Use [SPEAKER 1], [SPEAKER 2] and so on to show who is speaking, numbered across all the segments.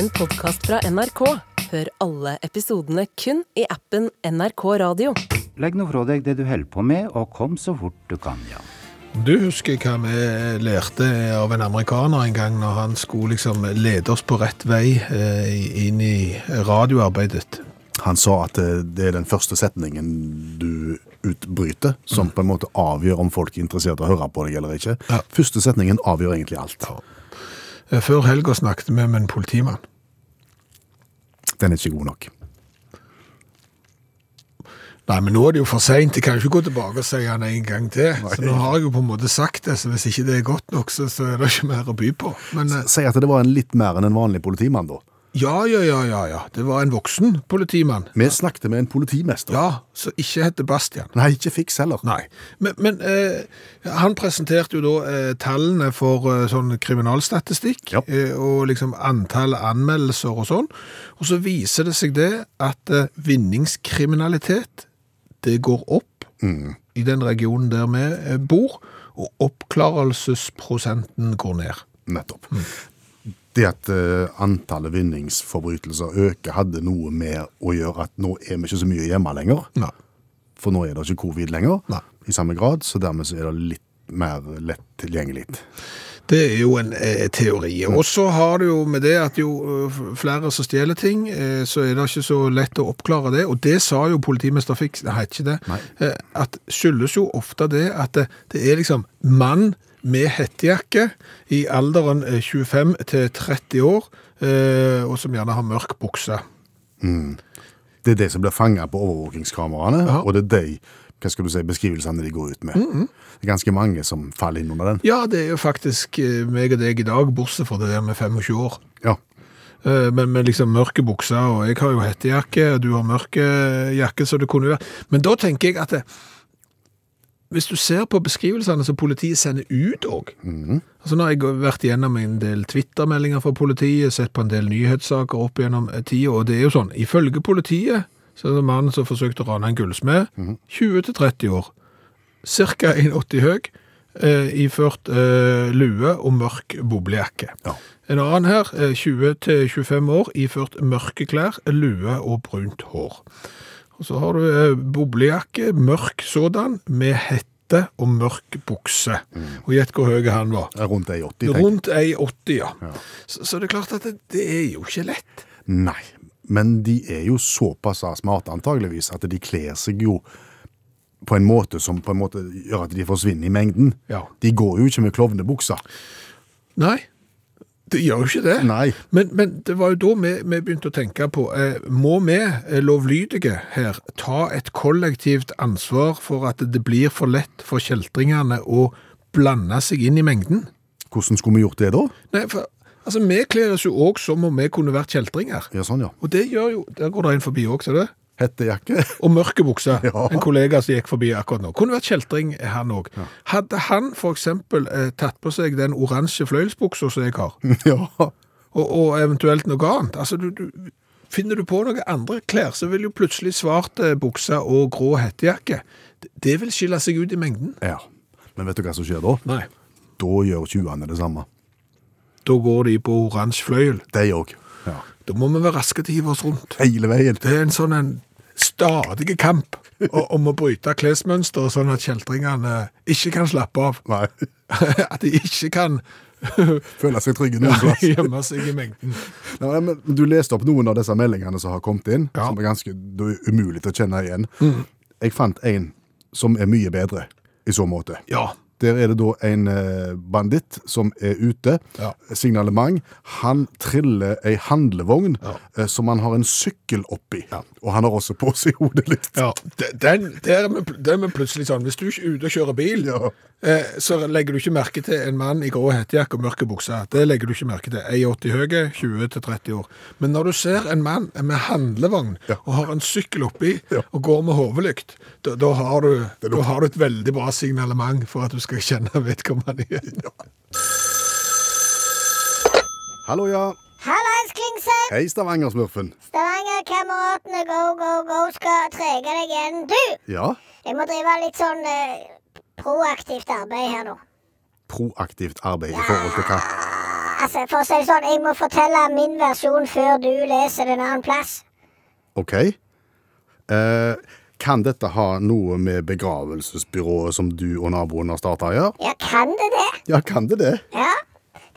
[SPEAKER 1] en podkast fra NRK. Hør alle episodene kun i appen NRK Radio.
[SPEAKER 2] Legg nå fra deg det du holder på med, og kom så fort du kan, ja.
[SPEAKER 3] Du husker hva vi lærte av en amerikaner en gang når han skulle liksom lede oss på rett vei eh, inn i radioarbeidet.
[SPEAKER 4] Han sa at det, det er den første setningen du utbryter, som på en måte avgjør om folk er interessert i å høre på deg eller ikke. Første setningen avgjør egentlig alt.
[SPEAKER 3] Eh, Før helga snakket vi med en politimann.
[SPEAKER 4] Den er ikke god nok.
[SPEAKER 3] Nei, men nå er det jo for seint. Jeg kan jo ikke gå tilbake og si han en gang til. Så nå har jeg jo på en måte sagt det, så hvis ikke det er godt nok, så, så er det ikke mer å by på. Men
[SPEAKER 4] Si at det var en litt mer enn en vanlig politimann, da.
[SPEAKER 3] Ja, ja, ja, ja, ja. Det var en voksen politimann.
[SPEAKER 4] Vi snakket med en politimester.
[SPEAKER 3] Ja, som ikke heter Bastian.
[SPEAKER 4] Nei, ikke fiks heller.
[SPEAKER 3] Nei, men, men eh, han presenterte jo da eh, tallene for eh, sånn kriminalstatistikk,
[SPEAKER 4] Ja.
[SPEAKER 3] eh, og liksom antall anmeldelser og sånn, og så viser det seg det at eh, vinningskriminalitet, det går opp i den regionen der vi eh, bor, og oppklarelsesprosenten går ned.
[SPEAKER 4] Nettopp. Det at eh, antallet vinningsforbrytelser øker, hadde noe med å gjøre at nå er vi ikke så mye hjemme lenger.
[SPEAKER 3] Nei.
[SPEAKER 4] For nå er det ikke covid lenger
[SPEAKER 3] Nei.
[SPEAKER 4] i samme grad, så dermed så er det litt mer lett tilgjengelig.
[SPEAKER 3] Det er jo en eh, teori. Og så har det jo med det at jo eh, flere som stjeler ting, eh, så er det ikke så lett å oppklare det. Og det sa jo politimester Fiks, nei, ikke det, eh, at skyldes jo ofte det at det, det er liksom mann med hettejakke i alderen eh, 25 til 30 år, eh, og som gjerne har mørk bukse.
[SPEAKER 4] Det er de som blir fanget på overvåkingskameraene,
[SPEAKER 3] Aha.
[SPEAKER 4] og det er de hva skal du si, beskrivelsene de går ut med. Det er ganske mange som faller inn under den.
[SPEAKER 3] Ja, det er jo faktisk eh, meg og deg i dag, bortsett fra det der med 25 år.
[SPEAKER 4] Ja,
[SPEAKER 3] Eh, Men med liksom mørke bukser, og jeg har jo hettejakke, og du har mørke jakke, så det kunne være. Men da tenker jeg at det, hvis du ser på beskrivelsene som politiet sender ut òg altså Nå har jeg vært gjennom en del Twitter-meldinger fra politiet, sett på en del nyhetssaker opp gjennom eh, tida, og det er jo sånn Ifølge politiet så er det en mann som forsøkte å rane en gullsmed, 20-30 år, ca. 1,80 høy, eh, iført eh, lue og mørk boblejakke.
[SPEAKER 4] Ja.
[SPEAKER 3] En annen her, eh, 20-25 år, iført mørke klær, lue og brunt hår. Og så har du eh, boblejakke, mørk sådan, med hette og mørk bukse. Og gjett hvor høy han var.
[SPEAKER 4] rundt 1,80. tenker jeg.
[SPEAKER 3] Rundt 1,80, ja. Så, så det er klart at det, det er jo ikke lett.
[SPEAKER 4] Nei, men de er jo såpass smarte antageligvis at de kler seg jo på en måte som på en måte gjør at de forsvinner i mengden.
[SPEAKER 3] Ja.
[SPEAKER 4] De går jo ikke med klovnebukser.
[SPEAKER 3] Nei, det gjør jo ikke det.
[SPEAKER 4] Nei.
[SPEAKER 3] Men, men det var jo da vi, vi begynte å tenke på, eh, må vi eh, lovlydige her ta et kollektivt ansvar for at det blir for lett for kjeltringene å blande seg inn i mengden?
[SPEAKER 4] Hvordan skulle vi gjort det da?
[SPEAKER 3] Nei, for altså, vi kler oss jo også som om vi kunne vært kjeltringer.
[SPEAKER 4] Ja, sånn ja.
[SPEAKER 3] Og det gjør jo, der går det en forbi også, ser du?
[SPEAKER 4] Hettejakke.
[SPEAKER 3] Og mørke bukser.
[SPEAKER 4] Ja.
[SPEAKER 3] En kollega som gikk forbi akkurat nå. Kunne vært kjeltring, han òg. Hadde han eksempel eh, tatt på seg den oransje fløyelsbuksa som jeg har,
[SPEAKER 4] ja.
[SPEAKER 3] og, og eventuelt noe annet. Altså, du, du, finner du på noen andre klær, så vil jo plutselig svart eh, bukse og grå hettejakke. Det, det vil skille seg ut i mengden.
[SPEAKER 4] ja. Men vet du hva som skjer da?
[SPEAKER 3] Nei.
[SPEAKER 4] Da gjør tjuvene det samme.
[SPEAKER 3] Da går de på oransje fløyel.
[SPEAKER 4] De òg. Ja.
[SPEAKER 3] Da må vi være raske til å hive oss rundt.
[SPEAKER 4] Hele veien.
[SPEAKER 3] Det er en sånn en stadig kamp om å bryte klesmønster, sånn at kjeltringene ikke kan slappe av.
[SPEAKER 4] Nei.
[SPEAKER 3] At de ikke kan
[SPEAKER 4] Føle seg trygge noen plass.
[SPEAKER 3] gjemme seg i mengden.
[SPEAKER 4] Nei, men du leste opp noen av disse meldingene som har kommet inn,
[SPEAKER 3] Ja.
[SPEAKER 4] som er ganske er umulig til å kjenne igjen. Jeg fant en som er mye bedre i så måte.
[SPEAKER 3] Ja.
[SPEAKER 4] Der er det da en eh, banditt som er ute.
[SPEAKER 3] Ja.
[SPEAKER 4] Signalement. Han triller ei handlevogn
[SPEAKER 3] Ja.
[SPEAKER 4] eh, som han har en sykkel oppi. Og han har også på seg hodelykt.
[SPEAKER 3] Ja, de- den, der er vi, plutselig sånn, hvis du er ute og kjører bil,
[SPEAKER 4] Ja.
[SPEAKER 3] eh, så legger du ikke merke til en mann i grå hettejakke og mørke bukser. Det legger du ikke merke til. 1,80 høye, 20-30 år. Men når du ser en mann med handlevogn
[SPEAKER 4] Ja.
[SPEAKER 3] og har en sykkel oppi
[SPEAKER 4] Ja.
[SPEAKER 3] og går med hovedlykt, da, da, har du, da har du et veldig bra signalement for at du skal kjenne vedkommende igjen.
[SPEAKER 4] Hallo, ja.
[SPEAKER 5] Hallais, Klingsheim!
[SPEAKER 4] Hei, Stavanger-smurfen.
[SPEAKER 5] Stavanger-kameratene go, go, go skal trege deg igjen. Du,
[SPEAKER 4] Ja.
[SPEAKER 5] jeg må drive litt sånn eh, proaktivt arbeid her nå.
[SPEAKER 4] Proaktivt arbeid i forhold til hva?
[SPEAKER 5] altså, for å si det sånn, jeg må fortelle min versjon før du leser den annen plass.
[SPEAKER 4] OK. Eh, kan dette ha noe med begravelsesbyrået som du og naboen har starta å gjøre?
[SPEAKER 5] Ja, kan det det?
[SPEAKER 4] Ja, kan det det?
[SPEAKER 5] Ja,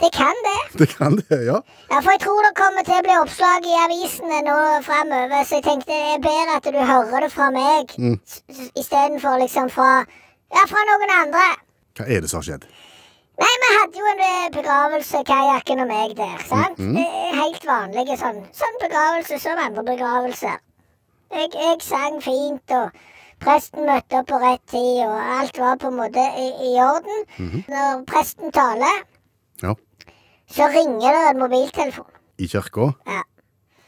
[SPEAKER 5] det kan det.
[SPEAKER 4] Det kan det, ja.
[SPEAKER 5] Ja, for jeg tror det kommer til å bli oppslag i avisene nå framover, så jeg tenkte det er bedre at du hører det fra meg
[SPEAKER 4] Mm.
[SPEAKER 5] istedenfor liksom fra Ja, fra noen andre.
[SPEAKER 4] Hva er det som har skjedd?
[SPEAKER 5] Nei, vi hadde jo en eh, begravelse, kajakken og meg der, sant? Mm er helt vanlige sånn, sånn begravelse som andre begravelser. Jeg, jeg sang fint, og presten møtte opp på rett tid, og alt var på en måte i, i orden.
[SPEAKER 4] Mhm.
[SPEAKER 5] Når presten taler,
[SPEAKER 4] Ja.
[SPEAKER 5] så ringer det en mobiltelefon.
[SPEAKER 4] I kirka?
[SPEAKER 5] Ja.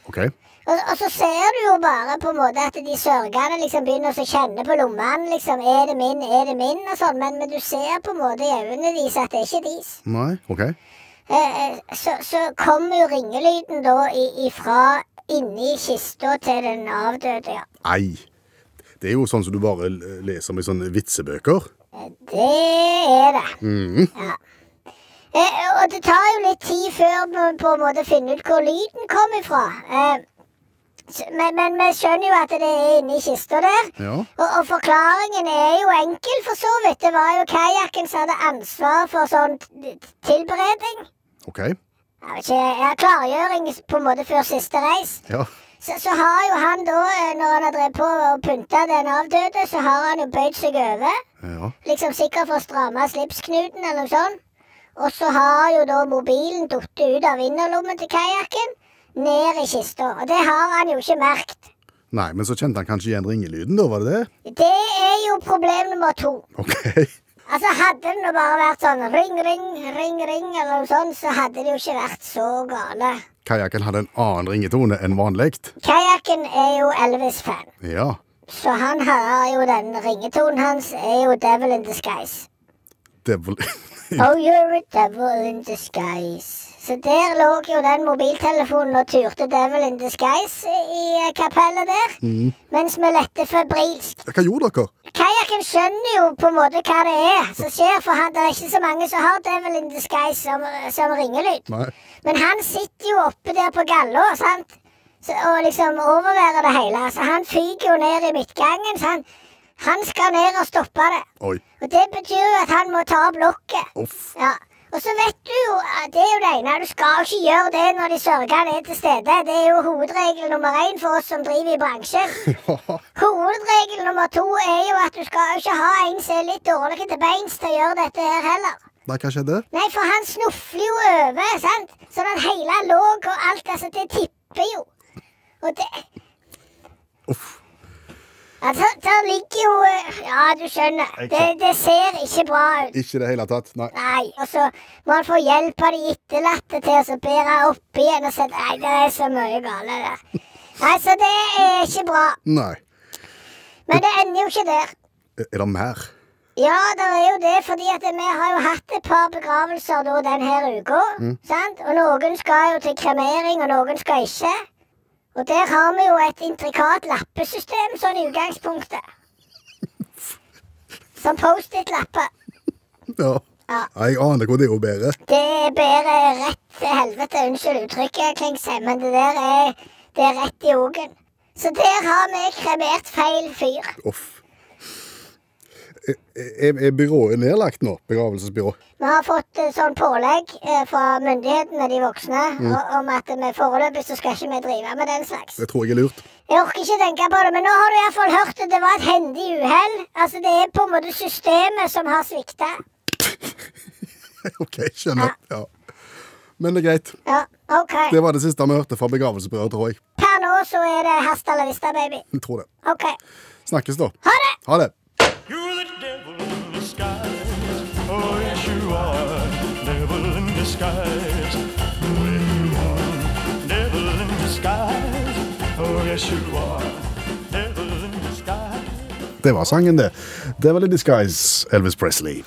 [SPEAKER 4] OK.
[SPEAKER 5] Og, og så ser du jo bare på en måte at de sørgende liksom begynner å kjenne på lommene. liksom, Er det min, er det min? og sånn, men, men du ser på en måte i øynene deres at det er ikke deres.
[SPEAKER 4] Nei? OK.
[SPEAKER 5] Eh, eh, så, så kommer jo ringelyden da ifra inni kista til den avdøde, ja.
[SPEAKER 4] Nei. Det er jo sånn som du bare leser om i sånne vitsebøker.
[SPEAKER 5] Det er det.
[SPEAKER 4] Mhm.
[SPEAKER 5] Ja. Eh, og det tar jo litt tid før vi på en måte finner ut hvor lyden kom ifra. Eh, men, men vi skjønner jo at det er inni kista der.
[SPEAKER 4] Ja.
[SPEAKER 5] Og, og forklaringen er jo enkel, for så vidt. Det var jo kajakken som hadde ansvar for sånn tilberedning.
[SPEAKER 4] OK.
[SPEAKER 5] Jeg vet ja, Klargjøring på en måte før siste reis.
[SPEAKER 4] Ja.
[SPEAKER 5] Så, så har jo han da, eh, når han har drevet på og pynta den avdøde, så har han jo bøyd seg over.
[SPEAKER 4] Ja.
[SPEAKER 5] Liksom sikkert for å stramme slipsknuten eller noe sånt. Og så har jo da mobilen falt ut av innerlommen til kajakken, ned i kista. Og det har han jo ikke merket.
[SPEAKER 4] Nei, men så kjente han kanskje igjen ringelyden, da, var det det?
[SPEAKER 5] Det er jo problem nummer to.
[SPEAKER 4] OK.
[SPEAKER 5] Altså Hadde det nå bare vært sånn ring, ring, ring, ring, eller noe sånt, så hadde det jo ikke vært så gale.
[SPEAKER 4] Kajakken hadde en annen ringetone enn vanlig.
[SPEAKER 5] Kajakken er jo Elvis-fan,
[SPEAKER 4] Ja.
[SPEAKER 5] så han har jo den ringetonen hans er jo Devil in disguise.
[SPEAKER 4] Devil
[SPEAKER 5] Oh, you're a devil in disguise. Så der lå jo den mobiltelefonen og turte Devil in disguise i eh, kapellet der. Mens vi lette febrilsk.
[SPEAKER 4] Hva gjorde dere?
[SPEAKER 5] Kajakken skjønner jo på en måte hva det er som skjer, for han, det er ikke så mange som har Devil in disguise som, som ringelyd.
[SPEAKER 4] Nei.
[SPEAKER 5] Men han sitter jo oppe der på galla, sant? Så, og liksom overværer det hele. Så han fyker jo ned i midtgangen. Så han, han skal ned og stoppe det.
[SPEAKER 4] Oi.
[SPEAKER 5] Og det betyr jo at han må ta opp lokket.
[SPEAKER 4] Uff.
[SPEAKER 5] Ja. Og så vet du jo, det er jo det ene, du skal ikke gjøre det når de sørgende er til stede. Det er jo hovedregel nummer én for oss som driver i bransjen. Hovedregel nummer to er jo at du skal ikke ha en som er litt dårlig til beins til å gjøre dette her heller.
[SPEAKER 4] Nei, hva skjedde?
[SPEAKER 5] Nei, for han snufler jo over, sant? Sånn at hele låg og alt, altså, det tipper jo. Og det
[SPEAKER 4] Uff.
[SPEAKER 5] Altså, der ligger jo eh, Ja, du skjønner. Det, det ser ikke bra ut.
[SPEAKER 4] Ikke i det hele tatt. Nei.
[SPEAKER 5] Nei, og så må han få hjelp av de etterlatte til å bære opp igjen og si Nei, det er så mye gale der. Nei, så det er ikke bra.
[SPEAKER 4] Nei.
[SPEAKER 5] Men det ender jo ikke der.
[SPEAKER 4] Er det mer?
[SPEAKER 5] Ja, det er jo det, fordi at vi har jo hatt et par begravelser da denne uka. sant? Og noen skal jo til kremering, og noen skal ikke. Og der har vi jo et intrikat lappesystem sånn i utgangspunktet. Som Post-It-lapper.
[SPEAKER 4] Ja.
[SPEAKER 5] Ja.
[SPEAKER 4] Jeg aner hvor det er bedre. Det
[SPEAKER 5] Det bedre rett til helvete. Unnskyld uttrykket, Klingsheim, men det der er, det er rett i ogen. Så der har vi kremert feil fyr.
[SPEAKER 4] Uff. Er, er, byrået nedlagt nå? Begravelsesbyrå?
[SPEAKER 5] Vi har fått eh, sånn pålegg eh, fra myndighetene, de voksne, mm. om at vi foreløpig så skal ikke vi drive med den slags.
[SPEAKER 4] Det tror jeg er lurt.
[SPEAKER 5] Jeg orker ikke tenke på det, men nå har du iallfall hørt at det var et hendig uhell. Altså, det er på en måte systemet som har svikta.
[SPEAKER 4] OK, skjønner. Ja. Men det er greit.
[SPEAKER 5] Ja, OK.
[SPEAKER 4] Det var det siste vi hørte fra begravelsesbyrået, tror jeg.
[SPEAKER 5] Per nå så er det hasta la vista, baby.
[SPEAKER 4] Jeg tror det.
[SPEAKER 5] OK.
[SPEAKER 4] Snakkes, da.
[SPEAKER 5] Ha det!
[SPEAKER 4] Ha det.
[SPEAKER 6] Disguise. Oh, yes, you are. Devil in disguise. Oh, yes, you are. Devil in disguise.
[SPEAKER 4] Det var sangen, det. Devil in Disguise, Elvis Presley.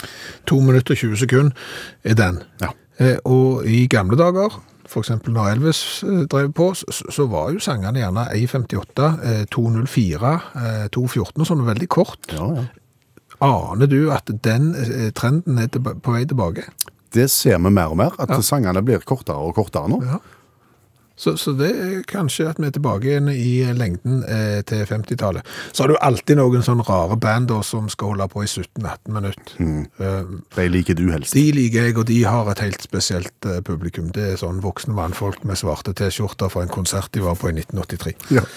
[SPEAKER 3] To minutter og 20 sekunder er den.
[SPEAKER 4] Ja.
[SPEAKER 3] Eh, og i gamle dager, for eksempel når Elvis eh, drev på, så, så var jo sangene gjerne 1.58, eh, 2.04, eh, 2.14 og sånn, veldig kort.
[SPEAKER 4] Ja, ja.
[SPEAKER 3] Aner du at den eh, trenden er på vei tilbake?
[SPEAKER 4] Det ser vi mer og mer, at sangene blir kortere og kortere nå.
[SPEAKER 3] Ja. Så, så det er kanskje at vi er tilbake igjen i lengden eh, til 50-tallet. Så har du alltid noen sånne rare band som skal holde på i 17-18 minutter. Eh,
[SPEAKER 4] De liker du helst.
[SPEAKER 3] de liker jeg, og de har et helt spesielt uh, publikum. Det er sånn voksne mannfolk med svarte T-skjorter fra en konsert de var på i 1983.
[SPEAKER 4] Ja.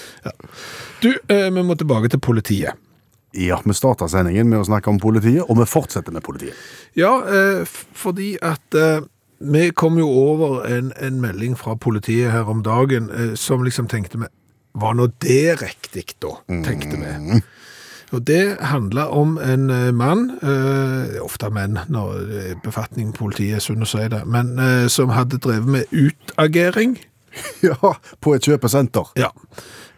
[SPEAKER 3] Du, uh, vi må tilbake til politiet.
[SPEAKER 4] Ja, vi starta sendingen med å snakke om politiet, og vi fortsetter med politiet.
[SPEAKER 3] Ja, eh, fordi at eh, vi kom jo over en, en melding fra politiet her om dagen eh, som liksom tenkte vi, var nå det riktig da, tenkte vi. Og det handla om en eh, mann, eh, ofte menn når er befatning politiet, er sunn å si det, men eh, som hadde drevet med utagering.
[SPEAKER 4] Ja, på et kjøpesenter.
[SPEAKER 3] Ja.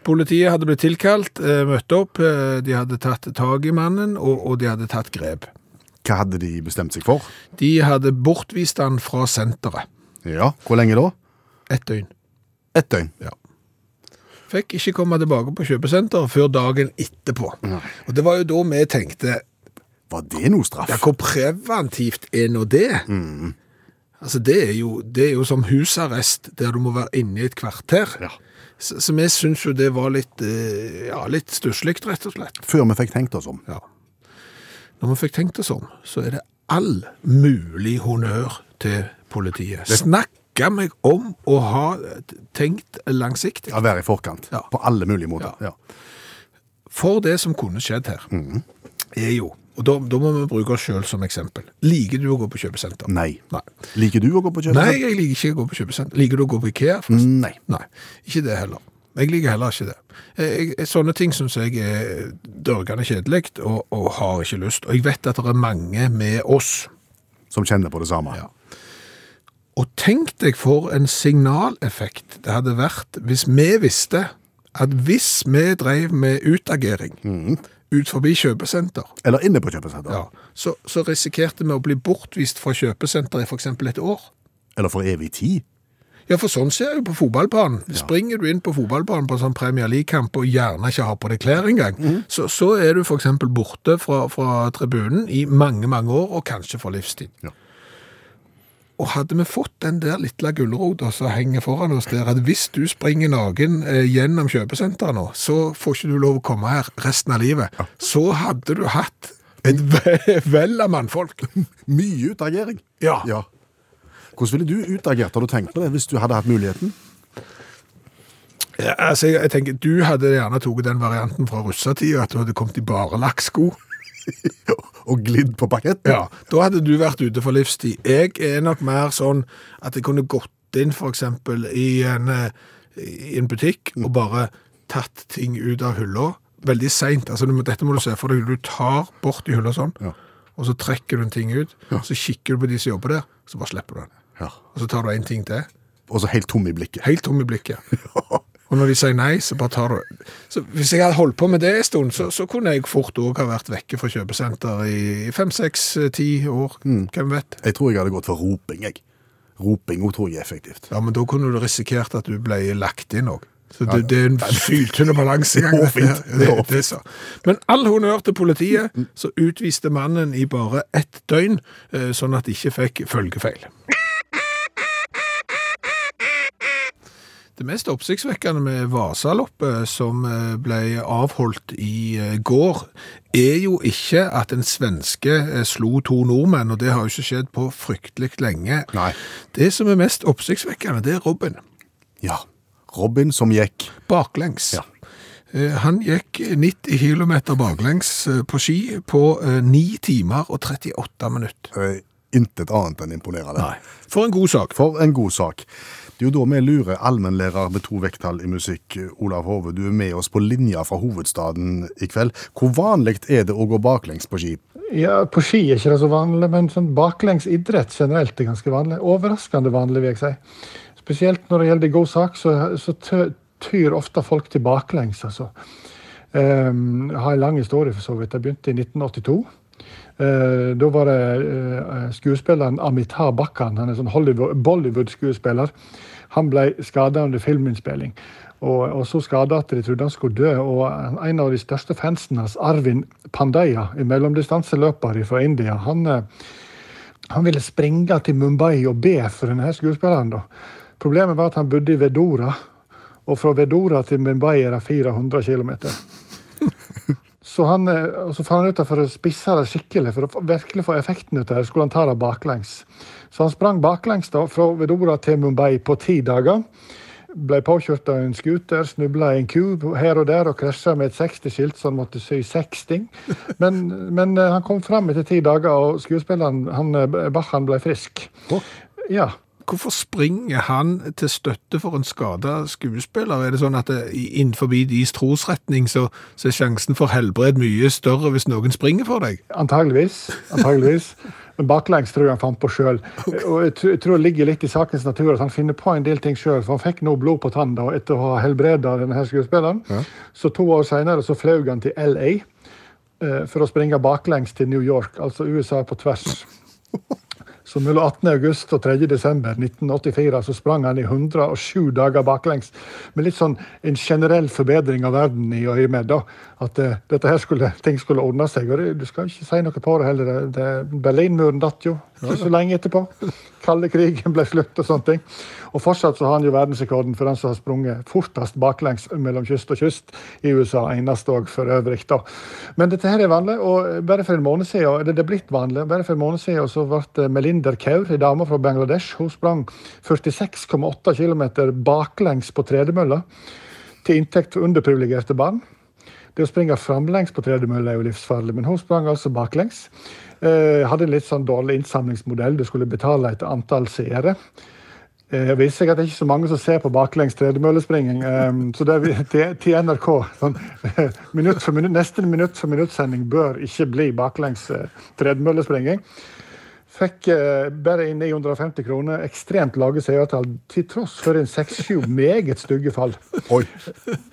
[SPEAKER 3] Politiet hadde blitt tilkalt, eh, møtt opp, eh, de hadde tatt tag i mannen, og, og de hadde tatt grep.
[SPEAKER 4] Hva hadde de bestemt seg for?
[SPEAKER 3] De hadde bortvist han fra senteret.
[SPEAKER 4] Ja, hvor lenge da?
[SPEAKER 3] Ett døgn.
[SPEAKER 4] Ett døgn. Ja.
[SPEAKER 3] Fikk ikke komme tilbake på kjøpesenteret før dagen etterpå. Og det var jo da vi tenkte,
[SPEAKER 4] Var det noe straff?
[SPEAKER 3] ja, hvor preventivt er nå det? Altså, det er, jo, det er jo som husarrest, der du må være inne i et kvarter.
[SPEAKER 4] Ja.
[SPEAKER 3] Så, så vi syns jo det var litt, eh, ja, litt stusslig, rett og slett.
[SPEAKER 4] Før vi fikk tenkt oss om.
[SPEAKER 3] Ja. Når vi fikk tenkt oss om, så er det all mulig honnør til politiet. Det... Snakka meg om å ha tenkt langsiktig.
[SPEAKER 4] Ja, Være i forkant.
[SPEAKER 3] Ja.
[SPEAKER 4] På alle mulige måter.
[SPEAKER 3] Ja. For det som kunne skjedd her, er jo, og da, da må vi bruke oss sjøl som eksempel. Liker du å gå på kjøpesenter?
[SPEAKER 4] Nei.
[SPEAKER 3] Nei.
[SPEAKER 4] Liker du å gå på kjøpesenter?
[SPEAKER 3] Nei, jeg liker ikke å gå på kjøpesenter. Liker du å gå på Ikea? forresten?
[SPEAKER 4] Nei.
[SPEAKER 3] Nei, ikke det heller. Jeg liker heller ikke det. Jeg, jeg, sånne ting syns jeg er dørgende kjedelig, og, og har ikke lyst. Og jeg vet at det er mange med oss.
[SPEAKER 4] Som kjenner på det samme.
[SPEAKER 3] Ja. Og tenk deg for en signaleffekt det hadde vært hvis vi visste at hvis vi drev med utagering ut forbi kjøpesenter,
[SPEAKER 4] Eller inne på kjøpesenter.
[SPEAKER 3] ja, så, så risikerte vi å bli bortvist fra kjøpesenter i f.eks. et år.
[SPEAKER 4] Eller for evig tid.
[SPEAKER 3] Ja, for sånn ser jeg jo på fotballbanen. Springer du inn på fotballbanen på en sånn Premier League-kamp og gjerne ikke har på deg klær engang, så, så er du f.eks. borte fra, fra tribunen i mange, mange år, og kanskje for livstid.
[SPEAKER 4] Ja.
[SPEAKER 3] Og hadde vi fått den der lille gulrota som henger foran oss der, at hvis du springer naken eh, gjennom kjøpesenteret nå, så får ikke du lov å komme her resten av livet, så hadde du hatt et ve- vell av mannfolk.
[SPEAKER 4] Mye utagering.
[SPEAKER 3] Ja.
[SPEAKER 4] Ja. Hvordan ville du utagert? Har du tenkt på det hvis du hadde hatt muligheten?
[SPEAKER 3] Ja, altså, jeg, jeg tenker, Du hadde gjerne tatt den varianten fra russetida, at du hadde kommet i bare lakksko.
[SPEAKER 4] Og glidd på paketten?
[SPEAKER 3] Ja, Da hadde du vært ute for livstid. Jeg er nok mer sånn at jeg kunne gått inn eksempel i en, eh, i en butikk og bare tatt ting ut av hylla veldig seint. Altså, du dette må du se for deg. Du tar bort i hylla sånn,
[SPEAKER 4] Ja.
[SPEAKER 3] og så trekker du en ting ut. Så kikker du på de som jobber der, så bare slipper du den.
[SPEAKER 4] Ja.
[SPEAKER 3] Og så tar du en ting til.
[SPEAKER 4] Og så helt tom i blikket.
[SPEAKER 3] Helt tom i blikket. Og når de sier nei, så bare tar du Så Hvis jeg hadde holdt på med det en stund, så, så kunne jeg fort òg ha vært vekke fra kjøpesenter i fem, seks, eh, ti år. Hvem vet?
[SPEAKER 4] Jeg tror jeg hadde gått for roping, jeg. Roping òg tror jeg er effektivt.
[SPEAKER 3] Ja, men da kunne du risikert at du ble lagt inn òg. Så det, det er en syltynn balansegang. Men all honnør til politiet, så utviste mannen i bare ett døgn, eh, sånn at de ikke fikk følgefeil. Det mest oppsiktsvekkende med Vasaloppet, som eh, ble avholdt i eh, går, er jo ikke at en svenske eh, slo to nordmenn, og det har jo ikke skjedd på fryktelig lenge.
[SPEAKER 4] Nei.
[SPEAKER 3] Det som er mest oppsiktsvekkende, det er Robin.
[SPEAKER 4] Ja. Robin som gikk.
[SPEAKER 3] Baklengs.
[SPEAKER 4] Ja.
[SPEAKER 3] Han gikk 90 km baklengs på ski på eh, 9 timer og 38 minutter.
[SPEAKER 4] Intet annet enn imponerende. Nei.
[SPEAKER 3] For en god sak.
[SPEAKER 4] For en god sak. Det er jo da vi lurer allmennlærer med to vekttall i musikk, Olav Hove. Du er med oss på linja fra hovedstaden i kveld. Hvor vanlig er det å gå baklengs på ski?
[SPEAKER 7] Ja, På ski er ikke det så vanlig, men sånn baklengs idrett generelt er ganske vanlig. Overraskende vanlig, vil jeg si. Spesielt når det gjelder god sak, så, så tyr ofte folk til baklengs. altså. Um, jeg har en lang historie, for så vidt. Jeg begynte i 1982. Eh, da var det eh, skuespilleren Amitar Bakkan, han er sånn Bollywood-skuespiller. Han ble skada under filminnspilling. Og, og så skada at de trodde han skulle dø. Og en av de største fansene hans, Arvin Pandaya, en mellomdistanseløper fra India, han eh, Han ville springe til Mumbai og be for denne skuespilleren. da. Problemet var at han bodde i Vedora, og fra Vedora til Mumbai er det 400 km. Så, han, eh, så fant han ut at for å spisse det skikkelig, for å virkelig få effekten ut av det, skulle han ta det baklengs. Så han sprang baklengs da, fra Vedora til Mumbai på ti dager. Ble påkjørt av en scooter, snubla i en ku her og der og krasja med et 60-skilt, så han måtte sy 60. Men, men eh, han kom fram etter ti dager, og skuespilleren han, eh, Bachan ble frisk. Ja.
[SPEAKER 3] Hvorfor springer han til støtte for en skada skuespiller? Er det sånn at det, i- innenfor deres trosretning så, så er sjansen for helbred mye større hvis noen springer for deg?
[SPEAKER 7] Antageligvis. antageligvis. Men baklengs tror jeg han fant på sjøl. Og jeg tror, det ligger litt i sakens natur at han finner på en del ting sjøl. For han fikk nå blod på tanna etter å ha helbreda denne skuespilleren. skuespilleren. Så to år seinere fløy han til LA eh, for å springe baklengs til New York, altså USA på tvers. Så mellom 18. august og 3. desember 1984 så sprang han i 107 dager baklengs. Med litt sånn en generell forbedring av verden i da. At uh, dette her skulle, ting skulle ordne seg. Og det, du skal ikke si noe på det heller. Det, Berlinmuren datt jo ikke så lenge etterpå. Kalde krigen ble slutt og sånne ting. Og fortsatt så har han jo verdensrekorden for den som har sprunget fortest baklengs mellom kyst og kyst i USA. Eneste òg for øvrig, da. Men dette her er vanlig, og bare for en måned siden, eller det er blitt vanlig, bare for en måned siden så ble Melinder Kaur, en dame fra Bangladesh, hun sprang 46,8 km baklengs på tredemølla til inntekt for underprivilegerte barn. Det å springe framlengs på tredemølle er jo livsfarlig, men hun sprang altså baklengs. Eh, hadde en litt sånn dårlig innsamlingsmodell. Du skulle betale et antall seere. Eh, Det viser seg at det er ikke så mange som ser på baklengs tredemøllespringing. eh, Så det er til, NRK sånn, minutt for minutt, nesten minutt for minuttsending bør ikke bli baklengs eh, tredemøllespringing. Fikk eh, bare inn 950 kroner. Ekstremt lave seertall, til tross for en 6-7 meget stygge fall.
[SPEAKER 4] Oi.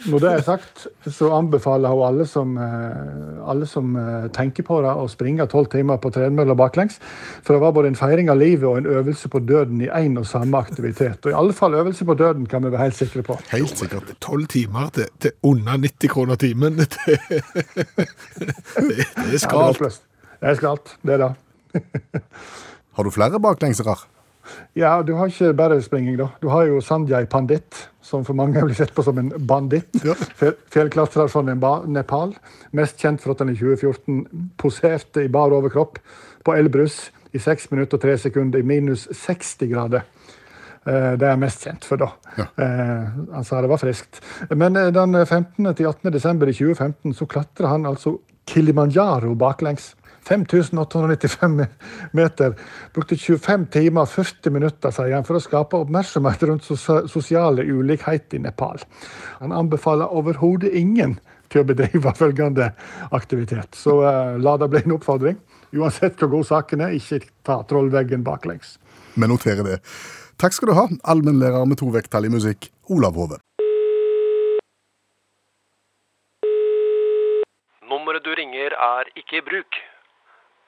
[SPEAKER 7] Når det er sagt, så anbefaler hun alle som, eh, alle som eh, tenker på det, å springe tolv timer på tredemølla baklengs. For det var både en feiring av livet og en øvelse på døden i én og samme aktivitet. Og i alle fall øvelse på døden kan vi være helt sikre på.
[SPEAKER 4] Helt sikkert.
[SPEAKER 3] Tolv timer til, til under 90 kroner timen. Det, det, det er
[SPEAKER 7] Ja, det,
[SPEAKER 3] skralt.
[SPEAKER 7] var det er skralt, det er det.
[SPEAKER 4] Har du flere baklengsere?
[SPEAKER 7] Ja, du har ikke bare springing, da. Du har jo Sanjay Pandit, som for mange blir sett på som en banditt. Ja. Fjellklatrer fra Nepal. Mest kjent for at han i 2014 poserte i bar overkropp på Elbrus i 6 minutter og 3 sekunder i minus 60 grader. Eh, Det er jeg mest kjent for, da. Eh, Han sa det var friskt. Men eh, den 15. til 18. desember i 2015 så klatra han altså Kilimanjaro baklengs. 5895 meter. Brukte 25 timer og 40 minutter sier han, for å skape oppmerksomhet rundt sosiale ulikheter i Nepal. Han anbefaler overhodet ingen til å bedrive følgende aktivitet. Så uh, la det bli en oppfordring. Uansett hvor god saken er, ikke ta trollveggen baklengs.
[SPEAKER 4] Vi noterer det. Takk skal du ha, allmennlærer med to vekttall i musikk, Olav Hove.
[SPEAKER 8] Nummeret du ringer er ikke i bruk.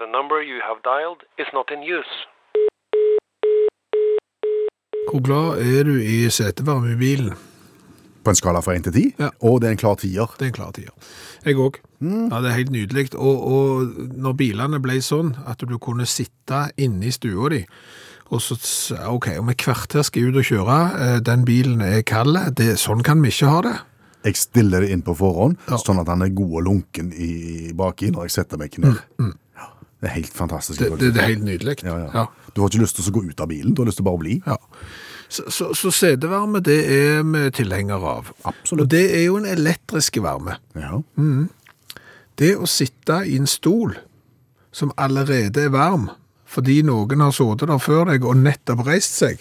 [SPEAKER 8] The number you have dialed is not in use.
[SPEAKER 3] Hvor glad er du i setevarme i bilen?
[SPEAKER 4] På en skala fra 1 til 10,
[SPEAKER 3] Ja.
[SPEAKER 4] og det er en klar tier.
[SPEAKER 3] Det er en klar tier. Jeg òg. Ja, det er helt nydelig. Og, og når bilene ble sånn at du kunne sitte inne i stua di, og så OK, om et kvarter skal jeg ut og kjøre, eh, den bilen er kald, sånn kan vi ikke ha det.
[SPEAKER 4] Jeg stiller det inn på forhånd,
[SPEAKER 3] Ja.
[SPEAKER 4] sånn at han er god og lunken i baki når jeg setter meg ned. Ja, det er helt fantastisk.
[SPEAKER 3] Mm, Det, det, det er helt nydelig.
[SPEAKER 4] Ja, ja.
[SPEAKER 3] Ja.
[SPEAKER 4] Du har ikke lyst til å gå ut av bilen, du har lyst til bare å bli.
[SPEAKER 3] Ja. Så, så, så setevarme, det er vi tilhengere av.
[SPEAKER 4] Absolutt.
[SPEAKER 3] Og det er jo en elektrisk varme.
[SPEAKER 4] Ja.
[SPEAKER 3] Det å sitte i en stol som allerede er varm, fordi noen har sittet der før deg og nettopp reist seg,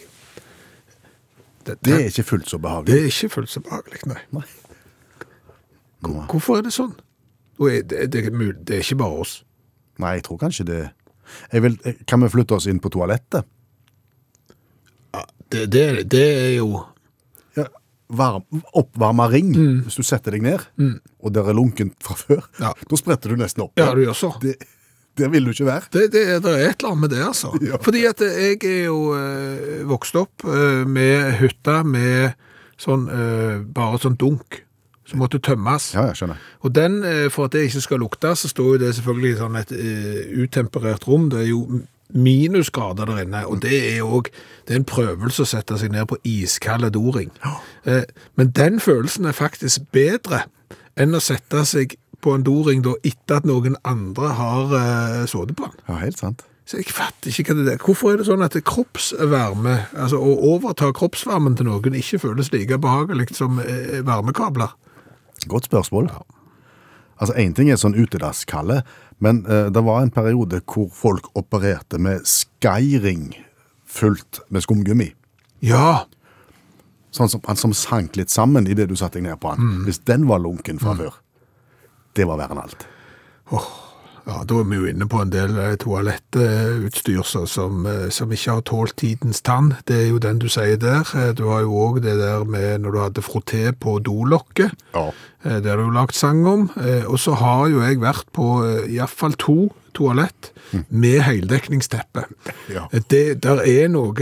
[SPEAKER 3] det,
[SPEAKER 4] Det er ikke fullt så behagelig.
[SPEAKER 3] det er ikke fullt så behagelig, nei.
[SPEAKER 4] Nei.
[SPEAKER 3] Hvorfor er det sånn? Det, det, det er ikke bare oss.
[SPEAKER 4] Nei, jeg tror kanskje det vil, Kan vi flytte oss inn på toalettet?
[SPEAKER 3] Det, det, det er jo
[SPEAKER 4] Ja, varm, oppvarma ring, hvis du setter deg ned, og der er lunkent fra før.
[SPEAKER 3] Ja.
[SPEAKER 4] Da spretter du nesten opp.
[SPEAKER 3] Ja, du gjør så.
[SPEAKER 4] Det, der vil du ikke være.
[SPEAKER 3] Det, det, det er et eller annet med det, altså.
[SPEAKER 4] Ja.
[SPEAKER 3] Fordi at jeg er jo eh, vokst opp eh, med hytta med sånn, eh, bare sånn dunk som måtte tømmes.
[SPEAKER 4] Ja, jeg skjønner.
[SPEAKER 3] Og den, eh, for at det ikke skal lukte, så står jo det selvfølgelig i sånn et eh, utemperert rom. Det er jo minusgrader der inne, og det er òg en prøvelse å sette seg ned på iskald doring. Eh, Men den følelsen er faktisk bedre enn å sette seg på en doring da etter at noen andre har uh, sittet på den.
[SPEAKER 4] Ja, helt sant.
[SPEAKER 3] Så jeg fatter ikke hva det er. Hvorfor er det sånn at kroppsvarme, altså å overta kroppsvarmen til noen, ikke føles like behagelig som varmekabler?
[SPEAKER 4] Godt spørsmål. Altså, Én ting er sånn utedasskalde, men eh, det var en periode hvor folk opererte med skyring fullt med skumgummi.
[SPEAKER 3] Ja,
[SPEAKER 4] Sånn som, han som sank litt sammen idet du satte deg ned på han. Hvis den var lunken fra før. Det var verre enn alt.
[SPEAKER 3] Ja, da er vi jo inne på en del eh, toalettutstyr som, eh, som ikke har tålt tidens tann. Det er jo den du sier der. Eh, Du har jo òg det der med når du hadde frotté på dolokket.
[SPEAKER 4] Ja.
[SPEAKER 3] Det har du jo lagt sang om. Og så har jo jeg vært på iallfall i hvert fall to toalett med heldekningsteppe.
[SPEAKER 4] Ja.
[SPEAKER 3] Det, der er noe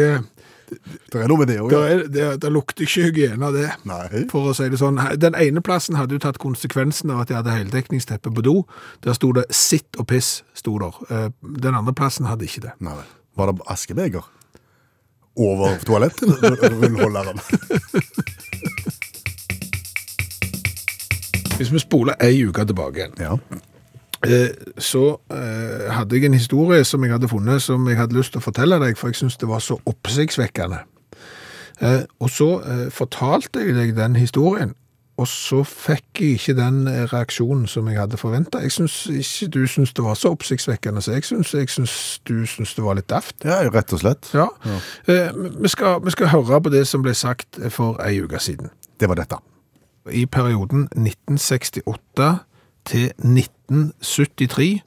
[SPEAKER 4] Det er noe med det òg, ja.
[SPEAKER 3] Det, der, der lukter ikke hygiene av det.
[SPEAKER 4] Nei.
[SPEAKER 3] For å si det sånn. Den ene plassen hadde jo tatt konsekvensen av at jeg hadde heldekningsteppe på do. Der sto det 'sitt og piss'. sto der. Eh, Den andre plassen hadde ikke det.
[SPEAKER 4] Nei. Var det askebeger? Over toalettrullholderen?
[SPEAKER 3] Hvis vi spoler ei uke tilbake igjen,
[SPEAKER 4] ja.
[SPEAKER 3] Eh, så eh, hadde jeg en historie som jeg hadde funnet som jeg hadde lyst til å fortelle deg, for jeg syntes det var så oppsiktsvekkende. Eh, og så fortalte jeg deg den historien, og så fikk jeg ikke den reaksjonen som jeg hadde forventa. Jeg syns ikke du syns det var så oppsiktsvekkende, så jeg syns, jeg syns du syns det var litt daft.
[SPEAKER 4] ja, rett og slett.
[SPEAKER 3] Ja. Eh, vi, skal, vi skal høre på det som ble sagt for ei uke siden.
[SPEAKER 4] Det var dette.
[SPEAKER 3] I perioden 1968 til 1973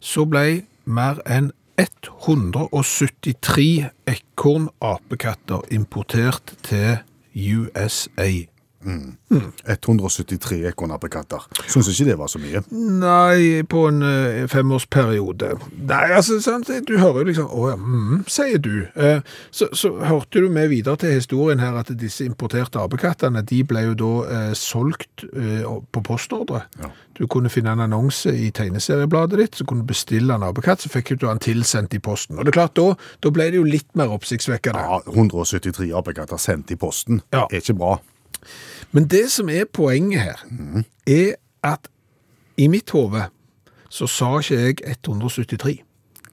[SPEAKER 3] så ble mer enn 173 ekorn-apekatter importert til USA.
[SPEAKER 4] 173 ekornappekatter. Syns ikke det var så mye.
[SPEAKER 3] Nei, på en eh, femårsperiode. Nei, altså, sant, du hører jo liksom, å ja, mm, sier du. Eh, så, så hørte du med videre til historien her at disse importerte apekattene, de ble jo da eh, solgt på postordre.
[SPEAKER 4] Ja.
[SPEAKER 3] Du kunne finne en annonse i tegneseriebladet ditt, så kunne du bestille en apekatt, så fikk du den tilsendt i posten. Og det er klart, da, da ble det jo litt mer oppsiktsvekkende.
[SPEAKER 4] Ja, 173 apekatter sendt i posten.
[SPEAKER 3] Ja.
[SPEAKER 4] Er ikke bra.
[SPEAKER 3] Men det som er poenget her, er at i mitt hode så sa ikke jeg 173.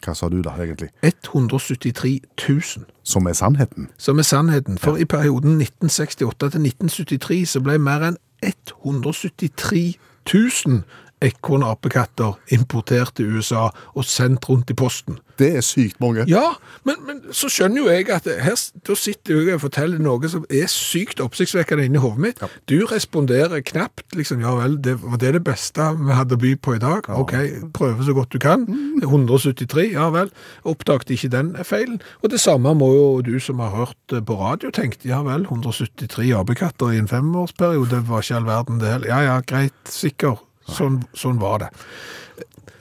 [SPEAKER 4] Hva sa du da, egentlig?
[SPEAKER 3] 173 000,
[SPEAKER 4] Som er sannheten?
[SPEAKER 3] som er sannheten. For i perioden 1968 til 1973 så ble mer enn 173 000 ekorn-apekatter importert til USA og sendt rundt i posten.
[SPEAKER 4] Det er sykt mange.
[SPEAKER 3] Ja, men, men så skjønner jo jeg at her, da sitter jeg og forteller noe som er sykt oppsiktsvekkende inni hodet mitt. Du responderer knapt, liksom, ja vel, det, var det det beste vi hadde å by på i dag? Ok, prøve så godt du kan. 173, ja vel. Oppdaget ikke den feilen. Og det samme må jo du som har hørt på radio tenkt, ja vel, 173 apekatter i en femårsperiode var ikke all verden det heller. Ja, ja, greit, sikker. Sånn, sånn var det.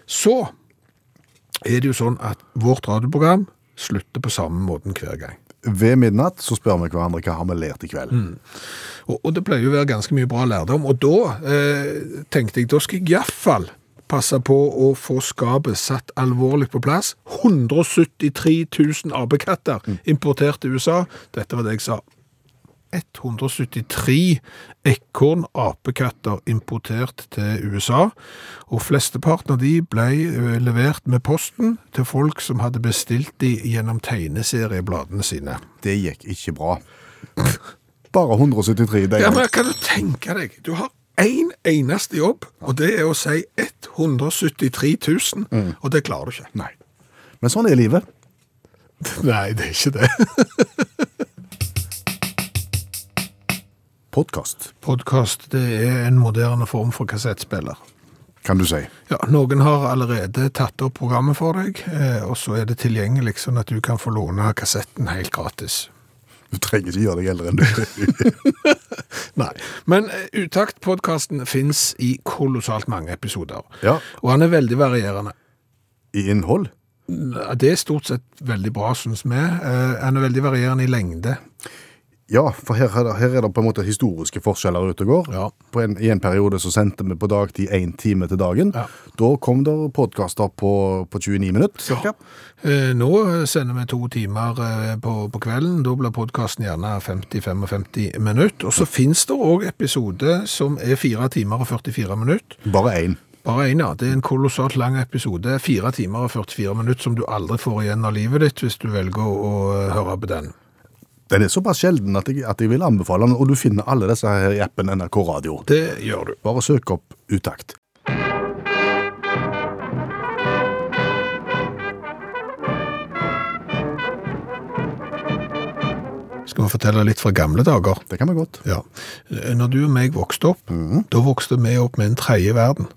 [SPEAKER 3] Så er det jo sånn at vårt radioprogram slutter på samme måten hver gang.
[SPEAKER 4] Ved midnatt så spør vi hverandre hva har vi lært i kveld.
[SPEAKER 3] Og, og det pleier jo å være ganske mye bra lærdom, og da eh, tenkte jeg, da skal jeg iallfall passe på å få skapet satt alvorlig på plass. 173 000 apekatter importert til USA. Dette var det jeg sa. 173 ekorn-apekatter importert til USA, og flesteparten av de ble eh, levert med posten til folk som hadde bestilt de gjennom tegneseriebladene sine.
[SPEAKER 4] Det gikk ikke bra. Bare 173
[SPEAKER 3] Ja,
[SPEAKER 4] deilig.
[SPEAKER 3] men kan du tenke deg, du har én eneste jobb, og det er å si 173 000, og det klarer du ikke.
[SPEAKER 4] Nei. Men sånn er livet.
[SPEAKER 3] Nei, det er ikke det.
[SPEAKER 4] Podkast,
[SPEAKER 3] Podcast, det er en moderne form for kassettspiller.
[SPEAKER 4] kan du si.
[SPEAKER 3] Ja, noen har allerede tatt opp programmet for deg, eh, og så er det tilgjengelig sånn at du kan få låne kassetten helt gratis.
[SPEAKER 4] Du trenger ikke gjøre deg eldre enn du er.
[SPEAKER 3] Nei, men eh, Utakt-podkasten finnes i kolossalt mange episoder,
[SPEAKER 4] Ja.
[SPEAKER 3] og han er veldig varierende.
[SPEAKER 4] I innhold.
[SPEAKER 3] Det er stort sett veldig bra, synes vi. Eh, Han er veldig varierende i lengde.
[SPEAKER 4] Ja, for her, er det- her er det på en måte historiske forskjeller ute og går.
[SPEAKER 3] Ja.
[SPEAKER 4] På en, I en periode så sendte vi på dagtid én time til dagen.
[SPEAKER 3] Ja.
[SPEAKER 4] Da kom det podkaster på, på 29 minutter, Ja.
[SPEAKER 3] Eh, Nå sender vi to timer eh, på, på kvelden. Da blir podkasten gjerne 50-55 minutter. Og så finnes det òg episode som er 4 timer og 44 minutter.
[SPEAKER 4] Bare én.
[SPEAKER 3] Bare én, ja. Det er en kolossalt lang episode. 4 timer og 44 minutter som du aldri får igjen av livet ditt hvis du velger å, å høre på den.
[SPEAKER 4] Den er såpass sjelden at jeg, at jeg vil anbefale den, og du finner alle disse her i appen NRK Radio.
[SPEAKER 3] Det gjør du.
[SPEAKER 4] Bare søk opp Utakt.
[SPEAKER 3] Skal vi fortelle litt fra gamle dager?
[SPEAKER 4] Det kan vi godt.
[SPEAKER 3] Ja. Når du og meg vokste opp, da vokste vi opp med en tredje verden.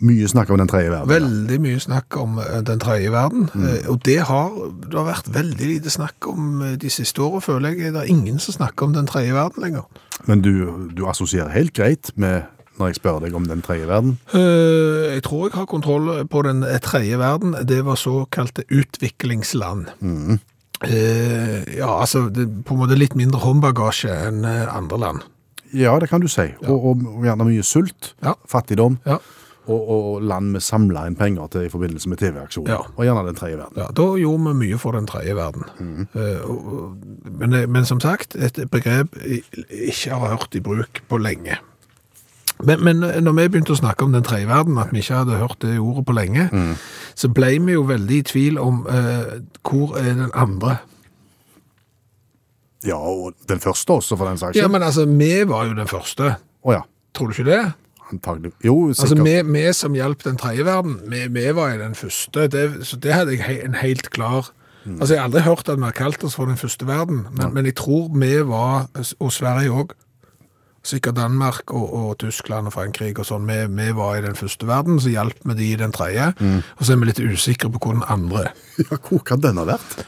[SPEAKER 4] Mye snakk om den tredje verden.
[SPEAKER 3] Veldig mye snakk om eh, den tredje verden, Mm. og det har, det har vært veldig lite snakk om eh, de siste årene, føler jeg. Det er ingen som snakker om den tredje verden lenger.
[SPEAKER 4] Men du, du assosierer helt greit med når jeg spør deg om den tredje verden.
[SPEAKER 3] Uh, Jeg tror jeg har kontroll på den tredje verden. Det var såkalte utviklingsland. Eh, Ja, altså det på en måte litt mindre håndbagasje enn eh, andre land.
[SPEAKER 4] Ja, det kan du si. Og, og, og gjerne mye sult,
[SPEAKER 3] Ja.
[SPEAKER 4] fattigdom,
[SPEAKER 3] Ja.
[SPEAKER 4] Og, og land vi samla inn penger til i forbindelse med TV-aksjoner.
[SPEAKER 3] Ja.
[SPEAKER 4] Og gjerne den tredje verden.
[SPEAKER 3] Ja, da gjorde vi mye for den tredje verden. Mm. og- men, men som sagt, et begrep jeg ikke har hørt i bruk på lenge. Men, men når vi begynte å snakke om den tredje verden, at vi ikke hadde hørt det ordet på lenge, så ble vi jo veldig i tvil om uh, hvor er den andre.
[SPEAKER 4] Ja, og den første også, for den saks
[SPEAKER 3] Ja, men altså, vi var jo den første.
[SPEAKER 4] Å ja,
[SPEAKER 3] Tror du ikke det?
[SPEAKER 4] Antagelig. Jo,
[SPEAKER 3] Altså, vi, vi som hjalp den tredje verden, vi, vi var i den første. Det, så det hadde jeg he, en helt klar Altså, jeg har aldri hørt at vi har kalt oss for den første verden, men, men jeg tror vi var, og Sverige òg, sikkert Danmark og, og Tyskland og Frankrike og sånn, vi, vi var i den første verden, så hjalp vi de i den tredje, og så er vi litt usikre på hvor den andre er.
[SPEAKER 4] Ja, hvor kan den ha vært?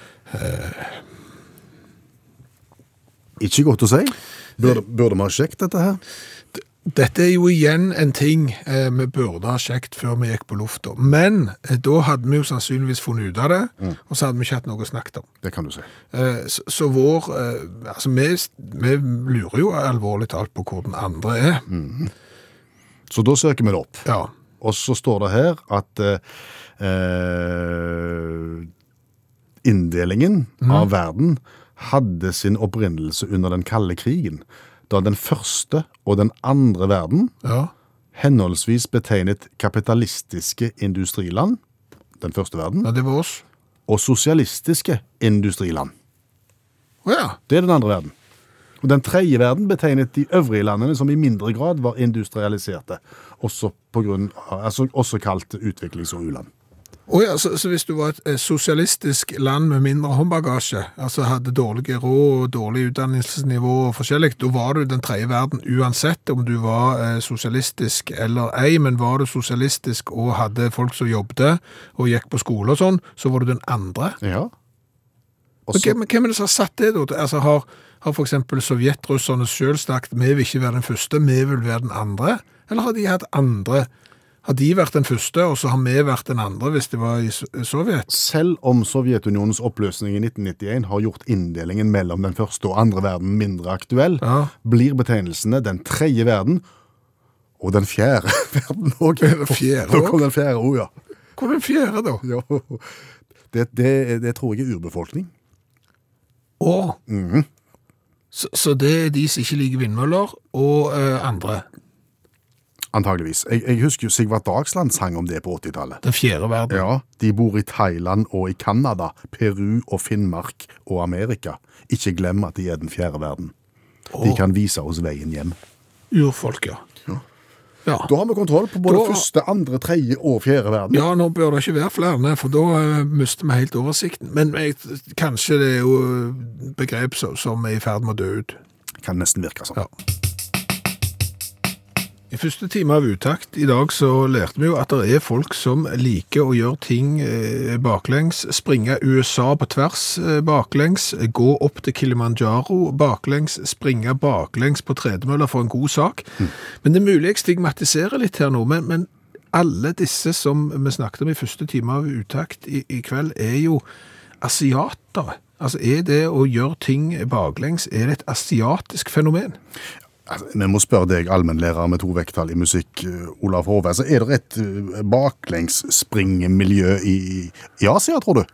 [SPEAKER 4] Ikke godt å si. Burde, burde vi ha sjekket dette her?
[SPEAKER 3] Dette er jo igjen en ting eh, vi burde ha sjekket før vi gikk på lufta. Men eh, da hadde vi jo sannsynligvis funnet ut av det, og så hadde vi ikke hatt noe å snakke om.
[SPEAKER 4] Det kan du si.
[SPEAKER 3] Eh, Så, så vår eh, Altså, vi, vi lurer jo alvorlig talt på hvor den andre er.
[SPEAKER 4] Så da søker vi det opp.
[SPEAKER 3] Ja.
[SPEAKER 4] Og så står det her at eh, eh, inndelingen av verden hadde sin opprinnelse under den kalde krigen, da den første og den andre verden
[SPEAKER 3] ja.
[SPEAKER 4] henholdsvis betegnet kapitalistiske industriland, den første verden,
[SPEAKER 3] Ja, det var oss.
[SPEAKER 4] og sosialistiske industriland.
[SPEAKER 3] Oh, ja.
[SPEAKER 4] Det er den andre verden. Og Den tredje verden betegnet de øvrige landene som i mindre grad var industrialiserte, også, på grunn altså, også kalt utviklings- og u-land.
[SPEAKER 3] Å ja, så, så hvis du var et eh, sosialistisk land med mindre håndbagasje, altså hadde dårlige råd og dårlig utdannelsesnivå og forskjellig, da var du den tredje verden uansett om du var eh, sosialistisk eller ei, men var du sosialistisk og hadde folk som jobbet og gikk på skole og sånn, så var du den andre.
[SPEAKER 4] Ja. Også...
[SPEAKER 3] Hvem, hvem er det som har satt det da? Altså har, har eksempel sovjetrusserne selv sagt, vi vil ikke være den første, vi vil være den andre? Eller har de hatt andre? Har de vært den første, og så har vi vært den andre hvis det var i Sovjet?
[SPEAKER 4] Selv om Sovjetunionens oppløsning i 1991 har gjort inndelingen mellom den første og andre verden mindre aktuell,
[SPEAKER 3] Ja.
[SPEAKER 4] blir betegnelsene den tredje verden og den fjerde verden òg. Da kom den fjerde òg, ja.
[SPEAKER 3] Hvor er den fjerde da?
[SPEAKER 4] ja. Det, det, det tror jeg er urbefolkning.
[SPEAKER 3] Å! Så, så det er de som ikke liker vindmøller, og uh, andre.
[SPEAKER 4] Antageligvis. Jeg, jeg husker jo Sigvart Dagsland sang om det på 80-tallet.
[SPEAKER 3] Den fjerde verden.
[SPEAKER 4] Ja, de bor i Thailand og i Canada, Peru og Finnmark og Amerika. Ikke glem at de er den fjerde verden. De kan vise oss veien hjem.
[SPEAKER 3] Urfolk, ja. Ja.
[SPEAKER 4] Da har vi kontroll på både
[SPEAKER 3] Da-
[SPEAKER 4] første, andre, tredje og fjerde verden.
[SPEAKER 3] Ja, nå bør det ikke være flere, for da eh, mister vi helt oversikten. Men jeg, kanskje det er jo begrep som, som er i ferd med å dø ut.
[SPEAKER 4] Kan nesten virke sånn.
[SPEAKER 3] Ja. I første time av uttakt i dag så lærte vi jo at det er folk som liker å gjøre ting eh, baklengs, springe USA på tvers eh, baklengs, gå opp til Kilimanjaro baklengs, springe baklengs på tredemøller for en god sak. Men det er mulig jeg stigmatiserer litt her nå, men, men alle disse som vi snakket om i første time av uttakt i, i kveld er jo asiatere. Altså, er det å gjøre ting baklengs, er det et asiatisk fenomen?
[SPEAKER 4] Altså, Vi må spørre deg, allmennlærer med to vekttall i musikk, eh, Olav Hove. Altså, er det et baklengsspringmiljø baklengsspringemiljø i, i Asia, tror du?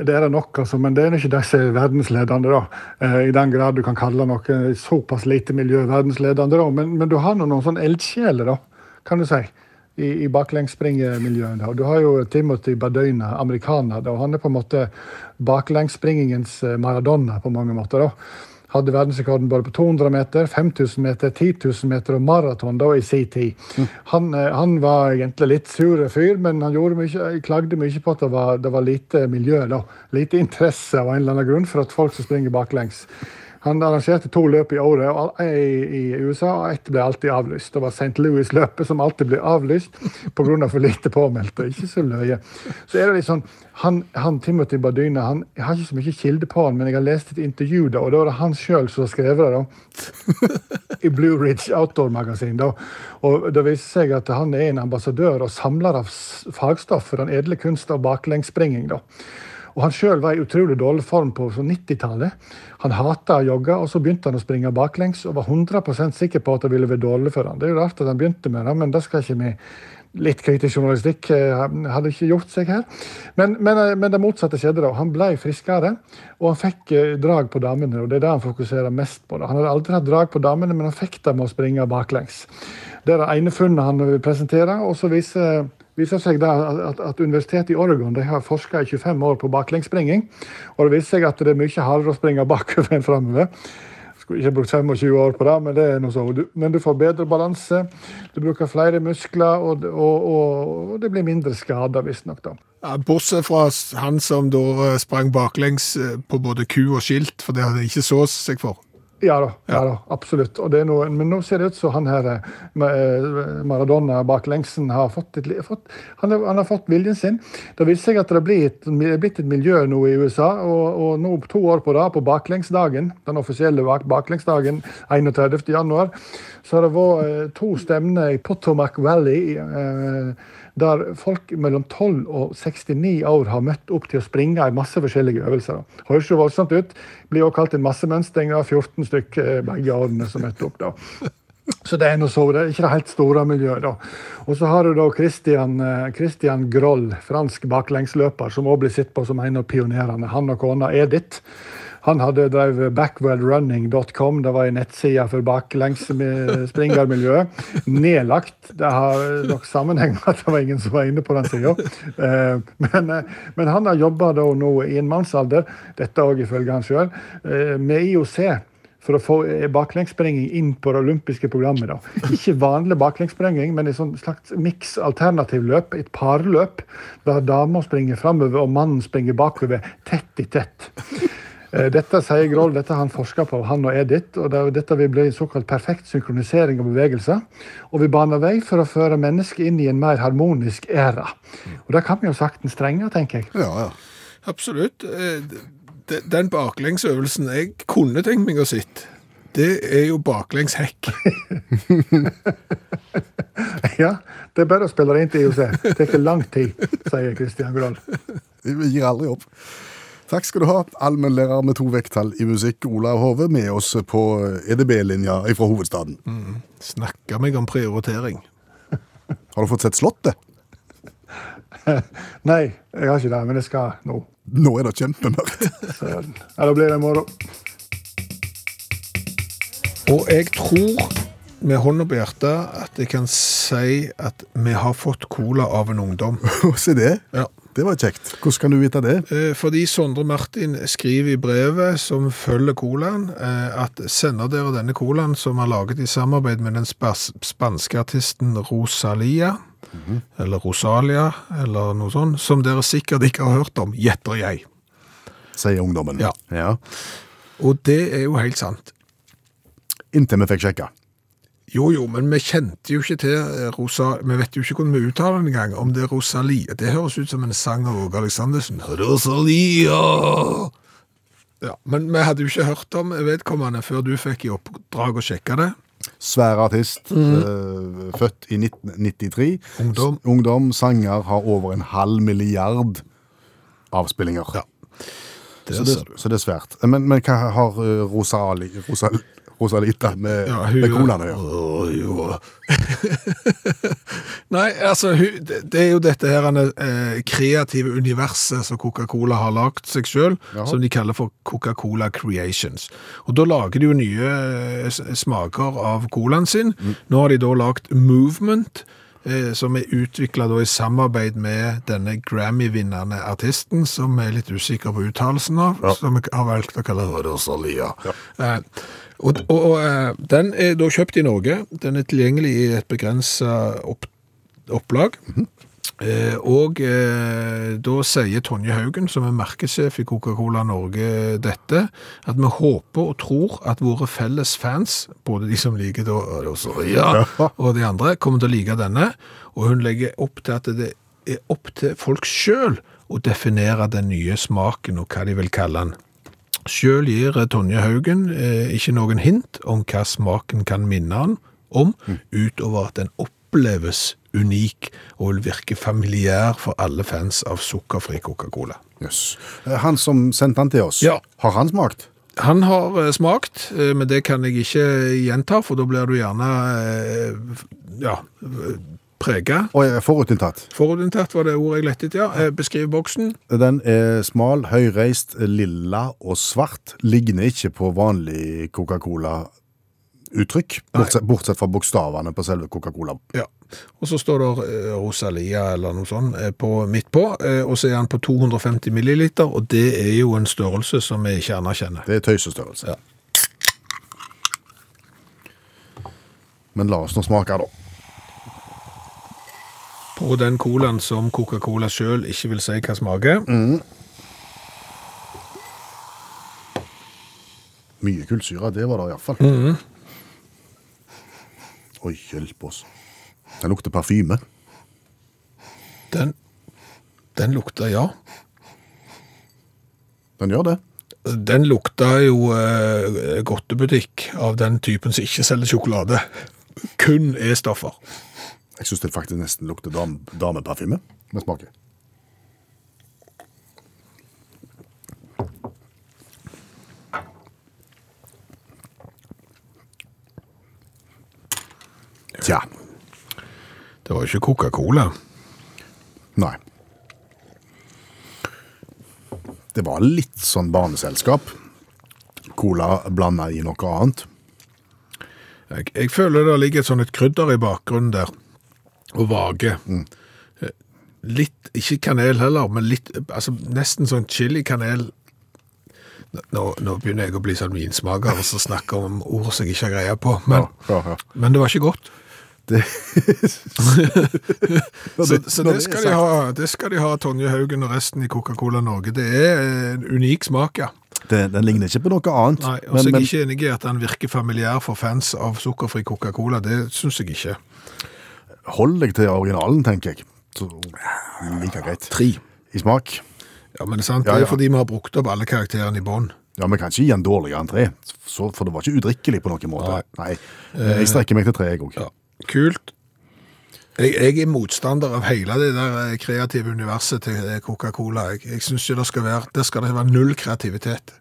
[SPEAKER 7] Det er det nok, altså, men det er ikke disse verdensledende, da. Eh, I den grad du kan kalle noe såpass lite miljø verdensledende, da. Men, men du har nå noen sånne eldsjeler, da, kan du si, i, i baklengsspringmiljøet. Du har jo Timothy Badøyna, amerikaner, da. Han er på en måte baklengsspringingens eh, Maradona på mange måter, da. Hadde verdensrekorden både på 200 meter, 5000 meter, 10 000 meter og maraton da i sin tid. Han, eh, han var egentlig litt sur fyr, men han mye, klagde mye på at det var, det var lite miljø. da. Lite interesse av en eller annen grunn for at folk som springer baklengs. Han arrangerte to løp i året all- i, USA, og ett ble alltid avlyst. Det var St. Louis-løpet som alltid ble avlyst pga. for lite påmeldte. Ikke så løye. Så er det litt sånn, han, han Timothy Badyna han, Jeg har ikke så mye kilde på han, men jeg har lest et intervju, da, og da var det han sjøl som har skrevet det. da, I Blue Ridge Outdoor-magasin. da, og Det viser seg at han er en ambassadør og samler av fagstoff for den edle kunst av baklengsspringing. da. Og Han sjøl var i utrolig dårlig form på sånn 90-tallet. Han hata å jogge, og så begynte han å springe baklengs og var 100% sikker på at det ville være dårlig for han. Det er jo rart at han begynte med det, men det skal ikke vi Litt kritisk journalistikk eh, hadde ikke gjort seg her. Men, men, eh, men det motsatte skjedde. da. Han ble friskere, og han fikk eh, drag på damene. og Det er det han fokuserer mest på. da. Han hadde aldri hatt drag på damene, men han fikk det med å springe baklengs. Det er det ene funnet han vil presentere. og så viser viser seg at, at Universitetet i Oregon har forska i 25 år på baklengsspringing. Og det viser seg at det er mye hardere å springe bakover enn framover. Skulle ikke brukt 25 år på det, men det er noe så. Du, men du får bedre balanse, du bruker flere muskler, og, og, og, og det blir mindre skader, visstnok.
[SPEAKER 3] Ja, Bortsett fra han som da eh, sprang baklengs eh, på både ku og skilt, for det hadde ikke så seg for.
[SPEAKER 7] Ja da, ja. da, absolutt. Er noe, men nå ser det ut som han her eh, eh, Maradona baklengsen har fått, et, fått han, har, han har fått viljen sin. Det viser seg at det blir et, er blitt et miljø nå i USA, og, og nå to år på rad, på baklengsdagen, den offisielle bak, baklengsdagen 31. januar, så har det vært eh, to stevner i Potomac Valley. eh, der folk mellom 12 og 69 år har møtt opp til å springe i masse forskjellige øvelser. Høres jo voldsomt ut. Blir også kalt en massemønstring. av var 14 stykker eh, begge årene som møtte opp. da. Så det er noe så, det er ikke det helt store miljøet. da. Og så har du da Christian, eh, Christian Groll, fransk baklengsløper, som også blir sett på som en av pionerene. Han og kona Edith. Han hadde drevet backwardrunning.com, det var en nettside for baklengsspringermiljøet. Nedlagt. Det har nok sammenheng med at det var ingen som var inne på den sida. Men, eh, men han har jobba nå i en mannsalder, dette òg ifølge han sjøl, med IOC for å få eh, baklengsspringing inn på det olympiske programmet. da. Ikke vanlig baklengsspringing, men et sånn slags miks alternativløp, et parløp, der dama springer framover og mannen springer bakover, tett i tett. Eh, Dette sier Groll, dette har han forska på, han og Edith. og Dette vil bli en såkalt perfekt synkronisering av bevegelser. Og vi baner vei for å føre mennesket inn i en mer harmonisk æra. Og det kan vi jo saktens trenge, tenker jeg.
[SPEAKER 4] Ja, ja.
[SPEAKER 3] Absolutt. De- Den baklengsøvelsen jeg kunne tenkt meg å sitte, det er jo baklengshekk.
[SPEAKER 7] Ja, Det er bare å spille det inn til IOC. Det tar ikke lang tid, sier Christian Grahl.
[SPEAKER 4] Vi gir aldri opp. Takk skal du ha, allmennlærer med to vekttall i musikk, Olav Hove, med oss på EDB-linja fra hovedstaden.
[SPEAKER 3] Snakker meg om prioritering.
[SPEAKER 4] Har du fått sett Slottet?
[SPEAKER 7] Nei, jeg har ikke det, men jeg skal nå.
[SPEAKER 4] Nå er det kjempemørkt.
[SPEAKER 7] Ja, da blir det i morgen.
[SPEAKER 3] Og jeg tror med hånda på hjertet at jeg kan si at vi har fått cola av en ungdom.
[SPEAKER 4] Se det.
[SPEAKER 3] Ja.
[SPEAKER 4] Det var kjekt. Hvordan kan du vite det?
[SPEAKER 3] Eh, Fordi Sondre Martin skriver i brevet som følger colaen, eh, at sender dere denne colaen som er laget i samarbeid med den spanske artisten Rosalia, eller Rosalia, eller noe sånt, som dere sikkert ikke har hørt om, gjetter jeg.
[SPEAKER 4] Sier ungdommen.
[SPEAKER 3] Ja.
[SPEAKER 4] ja.
[SPEAKER 3] Og det er jo helt sant.
[SPEAKER 4] Inntil vi fikk sjekka.
[SPEAKER 3] Jo, jo, men vi kjente jo ikke til eh, Rosa... Vi vet jo ikke hvordan vi uttaler den engang, om det er Rosalia. Det høres ut som en sang av Åge Aleksandersen. Rosalia! Ja, men vi hadde jo ikke hørt om vedkommende før du fikk i oppdrag å sjekke det.
[SPEAKER 4] Svær artist, eh, født i 1993.
[SPEAKER 3] Ungdom.
[SPEAKER 4] Ungdom, sanger, har over en halv milliard avspillinger.
[SPEAKER 3] Ja. Det
[SPEAKER 4] Så det, så det er svært. Men, men hva har Rosalie Rosalie Rosal, Rosalita med,
[SPEAKER 3] Ja, hun-
[SPEAKER 4] med kolene.
[SPEAKER 3] Ja. jo. Nei, altså, hun, det, det er jo dette her eh, kreative universet som Coca-Cola har lagt seg selv, som de kaller for Coca-Cola Creations. Og da lager de jo nye eh, smaker av colaen sin. Nå har de da lagt Movement, eh, som er utviklet i samarbeid med denne Grammy-vinnende artisten, som er litt usikker på uttalelsen av,
[SPEAKER 4] Ja.
[SPEAKER 3] som jeg har valgt å kalle Rosalia. Eh, og, og, og eh, den er da kjøpt i Norge. Den er tilgjengelig i et begrenset opp, opplag. Eh, og eh, da sier Tonje Haugen, som er merkesjef i Coca-Cola Norge, dette, at vi håper og tror at våre felles fans, både de som liker da, ja, og de andre, kommer til å like denne. Og hun legger opp til at det er opp til folk selv å definere den nye smaken og hva de vil kalle den. Selv gir Tonje Haugen eh, ikke noen hint om hva smaken kan minne han om, utover at den oppleves unik og vil virke familiær for alle fans av sukkerfri Coca-Cola.
[SPEAKER 4] Jøss. Eh, Han som sendte den til oss,
[SPEAKER 3] Ja.
[SPEAKER 4] har han smakt?
[SPEAKER 3] Han har eh, smakt, eh, men det kan jeg ikke gjenta, for da blir du gjerne eh, ja, prega.
[SPEAKER 4] Og forutinntatt.
[SPEAKER 3] Forutinntatt var det ordet jeg lette etter, ja. Eh, Beskriv boksen.
[SPEAKER 4] Den er smal, høyreist, lilla og svart. Ligner ikke på vanlig Coca-Cola-uttrykk, bortsett, bortsett fra bokstavene på selve Coca-Cola.
[SPEAKER 3] Ja. Og så står det eh, Rosalia eller noe sånt eh, på, midt på, og så er den på 250 milliliter, og det er jo en størrelse som vi ikke anerkjenner.
[SPEAKER 4] Det er tøysestørrelse.
[SPEAKER 3] Ja.
[SPEAKER 4] Men la oss nå smake, da.
[SPEAKER 3] På den colaen som Coca-Cola selv ikke vil si hva smaker.
[SPEAKER 4] Mye kullsyre, det var det iallfall. Oi, hjelp oss. Den lukter parfyme.
[SPEAKER 3] Den, den lukter, ja.
[SPEAKER 4] Den gjør det.
[SPEAKER 3] Den lukta jo eh, godtebutikk av den typen som ikke selger sjokolade. Kun E-stoffer.
[SPEAKER 4] Jeg syns det faktisk nesten lukter dam dameparfyme med smaker. Tja.
[SPEAKER 3] Det var jo ikke Coca-Cola.
[SPEAKER 4] Nei. Det var litt sånn barneselskap. Cola blanda i noe annet.
[SPEAKER 3] Jeg, jeg føler det ligger et et krydder i bakgrunnen der, og vage. Mm. Litt, ikke kanel heller, men litt, altså nesten sånn chili-kanel. Nå, nå begynner jeg å bli sånn vinsmaker, og så snakker om ord som jeg ikke har greie på, men,
[SPEAKER 4] Ja, ja, ja.
[SPEAKER 3] men det var ikke godt.
[SPEAKER 4] Det,
[SPEAKER 3] Så, så det, skal de ha, det skal de ha, Tonje Haugen og resten i Coca-Cola Norge. Det er en unik smak, ja.
[SPEAKER 4] det, den ligner ikke på noe annet.
[SPEAKER 3] Nei, og så er
[SPEAKER 4] men,
[SPEAKER 3] jeg ikke enig i at den virker familiær for fans av sukkerfri Coca-Cola. Det syns jeg ikke.
[SPEAKER 4] Hold deg til originalen, tenker jeg. Så, like greit.
[SPEAKER 3] Tre.
[SPEAKER 4] I smak.
[SPEAKER 3] Ja, men det er sant, det
[SPEAKER 4] ja.
[SPEAKER 3] er fordi vi har brukt opp alle karakterene i bånn.
[SPEAKER 4] Ja, Vi kan ikke gi en dårligere enn tre, så, for det var ikke udrikkelig på noen måte. Nei. Jeg strekker meg til tre, jeg òg.
[SPEAKER 3] Ja. Kult. Jeg, jeg er motstander av hele det der eh, kreative universet til eh, Coca-Cola. Jeg, jeg ikke det skal være, der skal det være null kreativitet.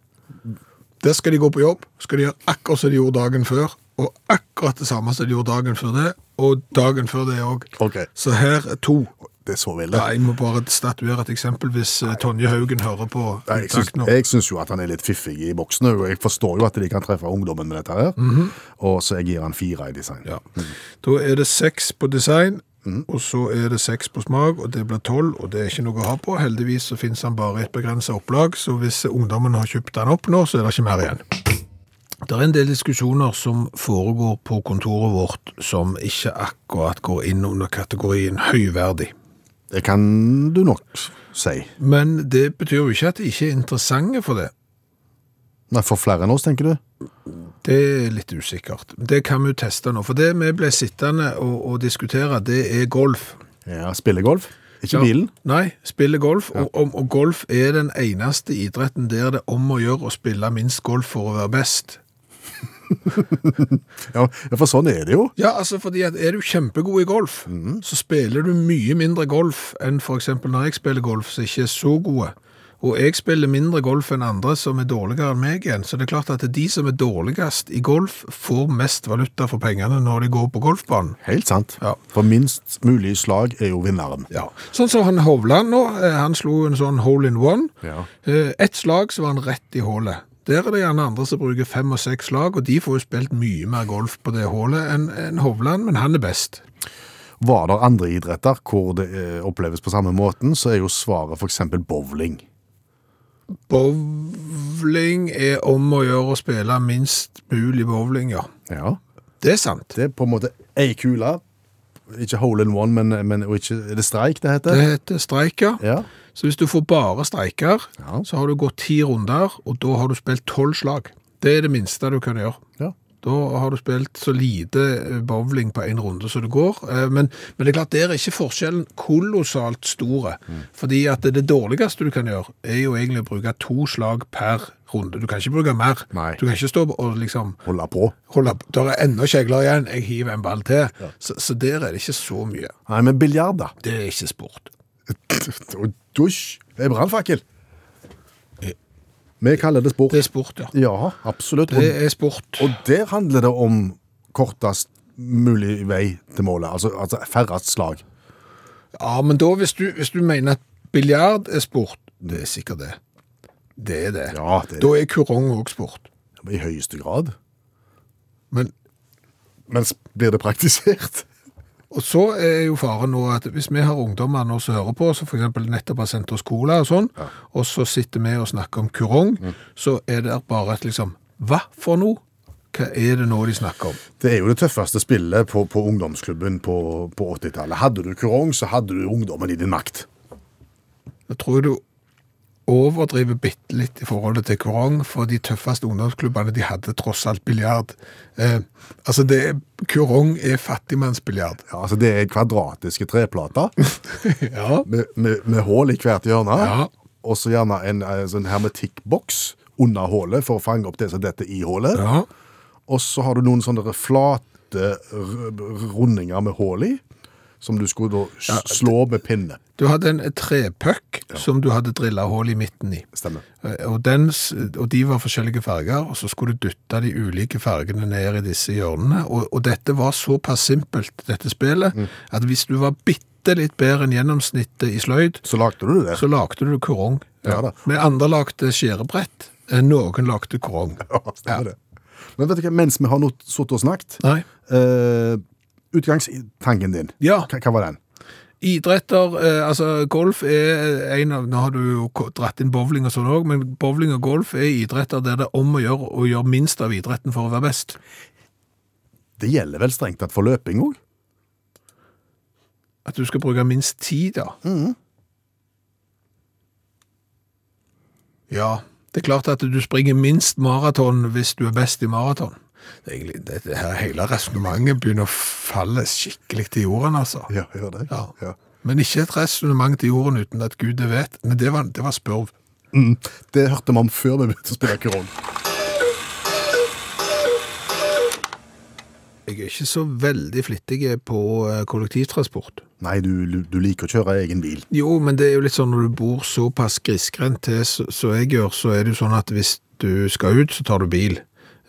[SPEAKER 3] Der skal de gå på jobb, skal de gjøre akkurat som de gjorde dagen før, og akkurat det samme som de gjorde dagen før det, og dagen før det òg.
[SPEAKER 4] Okay.
[SPEAKER 3] Så her er to.
[SPEAKER 4] Det er så.
[SPEAKER 3] Ja, jeg må bare statuere et eksempel hvis Nei. Tonje Haugen hører på
[SPEAKER 4] Nei, jeg, syns, jeg syns jo at han er litt fiffig i boksen, og jeg forstår jo at de kan treffe ungdommen med dette her. Og så jeg gir han fire i design.
[SPEAKER 3] Ja. Mm. Da er det seks på design, og så er det seks på smak, og det blir tolv, og det er ikke noe å ha på. Heldigvis så finnes han bare i et begrenset opplag, så hvis ungdommen har kjøpt den opp nå, så er det ikke mer igjen. Det er en del diskusjoner som foregår på kontoret vårt som ikke akkurat går inn under kategorien høyverdig.
[SPEAKER 4] Det kan du nok si.
[SPEAKER 3] Men det betyr jo ikke at de ikke er interessante for det.
[SPEAKER 4] Nei, For flere enn oss, tenker du?
[SPEAKER 3] Det er litt usikkert. Det kan vi jo teste nå. For det vi ble sittende og, og diskutere, det er golf.
[SPEAKER 4] Ja, Spille golf? Ikke
[SPEAKER 3] Ja.
[SPEAKER 4] bilen?
[SPEAKER 3] Nei, spille golf. Og, og, og golf er den eneste idretten der det er om å gjøre å spille minst golf for å være best.
[SPEAKER 4] Ja, for sånn er det jo.
[SPEAKER 3] Ja, altså fordi at er du kjempegod i golf, så spiller du mye mindre golf enn eksempel når jeg spiller golf, som ikke er så gode. Og jeg spiller mindre golf enn andre som er dårligere enn meg igjen, så det er klart at de som er dårligst i golf, får mest valuta for pengene når de går på golfbanen.
[SPEAKER 4] Helt sant.
[SPEAKER 3] Ja.
[SPEAKER 4] For minst mulig slag er jo vinneren.
[SPEAKER 3] Ja. Sånn som han Hovland nå, eh, han slo en sånn hole in one.
[SPEAKER 4] Ja.
[SPEAKER 3] Eh, Ett slag så var han rett i hullet. Der er det gjerne andre som bruker fem og seks lag, og de får jo spilt mye mer golf på det hullet enn en Hovland, men han er best.
[SPEAKER 4] Var det andre idretter hvor det eh, oppleves på samme måten, så er jo svaret eksempel bowling.
[SPEAKER 3] Bowling er om å gjøre å spille minst mulig bowling, ja.
[SPEAKER 4] Ja.
[SPEAKER 3] Det er sant.
[SPEAKER 4] Det er på en måte ei kule. Ikke hole in one, men, men og ikke, er det streik det heter?
[SPEAKER 3] Det heter streik, ja.
[SPEAKER 4] Ja.
[SPEAKER 3] Så hvis du får bare streiker,
[SPEAKER 4] Ja.
[SPEAKER 3] så har du gått ti runder, og da har du spilt tolv slag. Det er det minste du kan gjøre.
[SPEAKER 4] Ja.
[SPEAKER 3] Da har du spilt så lite eh, bowling på en runde som det går. Eh, Men, men det er klart, der er ikke forskjellen kolossalt store. Fordi at det dårligste du kan gjøre, er jo egentlig å bruke to slag per runde. Du kan ikke bruke mer.
[SPEAKER 4] Nei.
[SPEAKER 3] Du kan ikke stå og liksom
[SPEAKER 4] Holde på.
[SPEAKER 3] holde på. Der er enda kjegler igjen. Jeg hiver en ball til. Så, så der er det ikke så mye.
[SPEAKER 4] Nei, men biljard, da?
[SPEAKER 3] Det er ikke sport.
[SPEAKER 4] Dusj! Er brannfakkel. Vi kaller det sport.
[SPEAKER 3] Det er sport, ja.
[SPEAKER 4] Ja, absolutt.
[SPEAKER 3] Det er sport.
[SPEAKER 4] og der handler det om kortest mulig vei til målet. Altså, altså færrest slag.
[SPEAKER 3] Ja, men da hvis du, hvis du mener at biljard er sport, det er sikkert det. Det er det.
[SPEAKER 4] Ja, det
[SPEAKER 3] Da er kurong òg sport.
[SPEAKER 4] i høyeste grad.
[SPEAKER 3] Men
[SPEAKER 4] Men blir det praktisert?
[SPEAKER 3] Og så er jo faren nå at hvis vi har ungdommer nå som hører på, som eksempel nettopp har sendt oss cola og sånn, og så sitter vi og snakker om kurong, så er det bare et liksom, hva for noe? Hva er det nå de snakker om?
[SPEAKER 4] Det er jo det tøffeste spillet på, på ungdomsklubben på, på 80-tallet. Hadde du kurong, så hadde du ungdommen i din makt.
[SPEAKER 3] Jeg tror du overdriver bitte litt i forholdet til kurong, for de tøffeste ungdomsklubbene de hadde tross alt biljard. Eh, altså, det er, kurong er fattigmannsbiljard.
[SPEAKER 4] Ja, altså Det er kvadratiske treplater
[SPEAKER 3] Ja.
[SPEAKER 4] med, med, med hull i hvert hjørne.
[SPEAKER 3] Ja.
[SPEAKER 4] Og så gjerne en, en sånn hermetikkboks under hullet for å fange opp det som detter i hullet.
[SPEAKER 3] ja.
[SPEAKER 4] Og så har du noen sånne flate rundinger med hull i, som du skulle da slå med pinne.
[SPEAKER 3] Du hadde en trepuck som du hadde drillet hull i midten i.
[SPEAKER 4] Stemmer.
[SPEAKER 3] Eh, Og, den, og de var forskjellige farger, og så skulle du dytte de ulike fargene ned i disse hjørnene. Og, og dette var såpass simpelt, dette spillet, at hvis du var bitte litt bedre enn gjennomsnittet i sløyd,
[SPEAKER 4] Så lagde du det.
[SPEAKER 3] så lagde du korong.
[SPEAKER 4] Ja da.
[SPEAKER 3] Vi andre lagde skjærebrett, eh, noen lagde korong.
[SPEAKER 4] Ja, stemmer det. Men vet du hva, mens vi har sittet og snakket,
[SPEAKER 3] Nei.
[SPEAKER 4] eh, utgangstanken din,
[SPEAKER 3] Ja,
[SPEAKER 4] hva, hva var den?
[SPEAKER 3] idretter, eh, altså golf er en av, nå har du jo ko- dratt inn bowling og sånn også, men bowling og golf er idretter der det er om å gjøre å gjøre minst av idretten for å være best.
[SPEAKER 4] Det gjelder vel strengt tatt for løping òg?
[SPEAKER 3] At du skal bruke minst tid, da. Ja, det er klart at du springer minst maraton hvis du er best i maraton. Det egentlig, dette her hele resonnementet begynner å falle skikkelig til jorden, altså.
[SPEAKER 4] Ja, gjør det.
[SPEAKER 3] Ja.
[SPEAKER 4] Ja.
[SPEAKER 3] Men ikke et resonnement til jorden uten at Gud det vet. Men det var, det var spurv.
[SPEAKER 4] Mm, det hørte vi om før vi begynte å spille kron.
[SPEAKER 3] Jeg er ikke så veldig flittig på eh, kollektivtransport.
[SPEAKER 4] Nei, du, du, liker å kjøre egen bil.
[SPEAKER 3] Jo, men det er jo litt sånn når du bor såpass grisgrendt til som så jeg gjør, så er det jo sånn at hvis du skal ut, så tar du bil.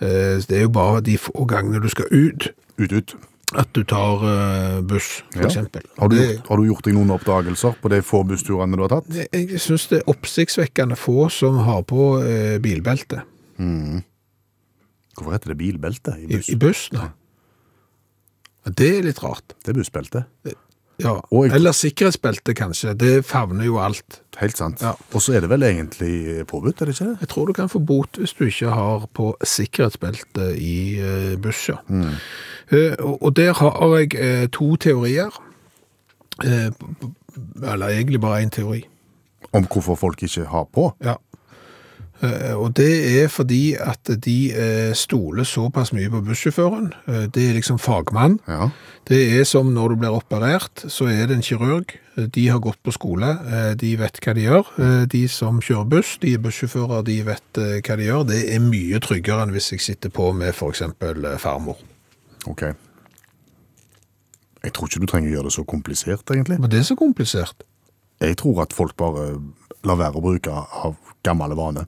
[SPEAKER 3] Eh, Det er jo bare de få gangene du skal ut,
[SPEAKER 4] Ut, ut.
[SPEAKER 3] at du tar eh, buss, f.eks.
[SPEAKER 4] Ja. Har du, har du gjort deg noen oppdagelser på de få bussturene du har tatt?
[SPEAKER 3] Jeg synes det er oppsiktsvekkende få som har på bilbelte. Mm.
[SPEAKER 4] Hvorfor heter det bilbelte i
[SPEAKER 3] i,
[SPEAKER 4] buss?
[SPEAKER 3] i bussen. Ja, Det er litt rart.
[SPEAKER 4] Det er bussbelte.
[SPEAKER 3] Ja.
[SPEAKER 4] Og
[SPEAKER 3] Eller sikkerhetsbelte, kanskje. Det favner jo alt.
[SPEAKER 4] Helt sant.
[SPEAKER 3] Ja.
[SPEAKER 4] Og så er det vel egentlig påbudt, er det ikke det?
[SPEAKER 3] Jeg tror du kan få bot hvis du ikke har på sikkerhetsbelte i eh, Mm. Eh, og, der har jeg eh, to teorier. Eller egentlig bare én teori.
[SPEAKER 4] Om hvorfor folk ikke har på.
[SPEAKER 3] Ja. Eh, og det er fordi at de eh, stoler såpass mye på bussjåføren. Eh, det er liksom fagmann.
[SPEAKER 4] Ja.
[SPEAKER 3] Det er som når du blir operert, så er det en kirurg. De har gått på skole, de vet hva de gjør. De som kjører buss, de er bussjåfører, de vet hva de gjør. Det er mye tryggere enn hvis jeg sitter på med eh, farmor.
[SPEAKER 4] Ok. Jeg tror ikke du trenger å gjøre det så komplisert, egentlig.
[SPEAKER 3] Men det er så komplisert.
[SPEAKER 4] Jeg tror at folk bare la være å bruke av gammel vane.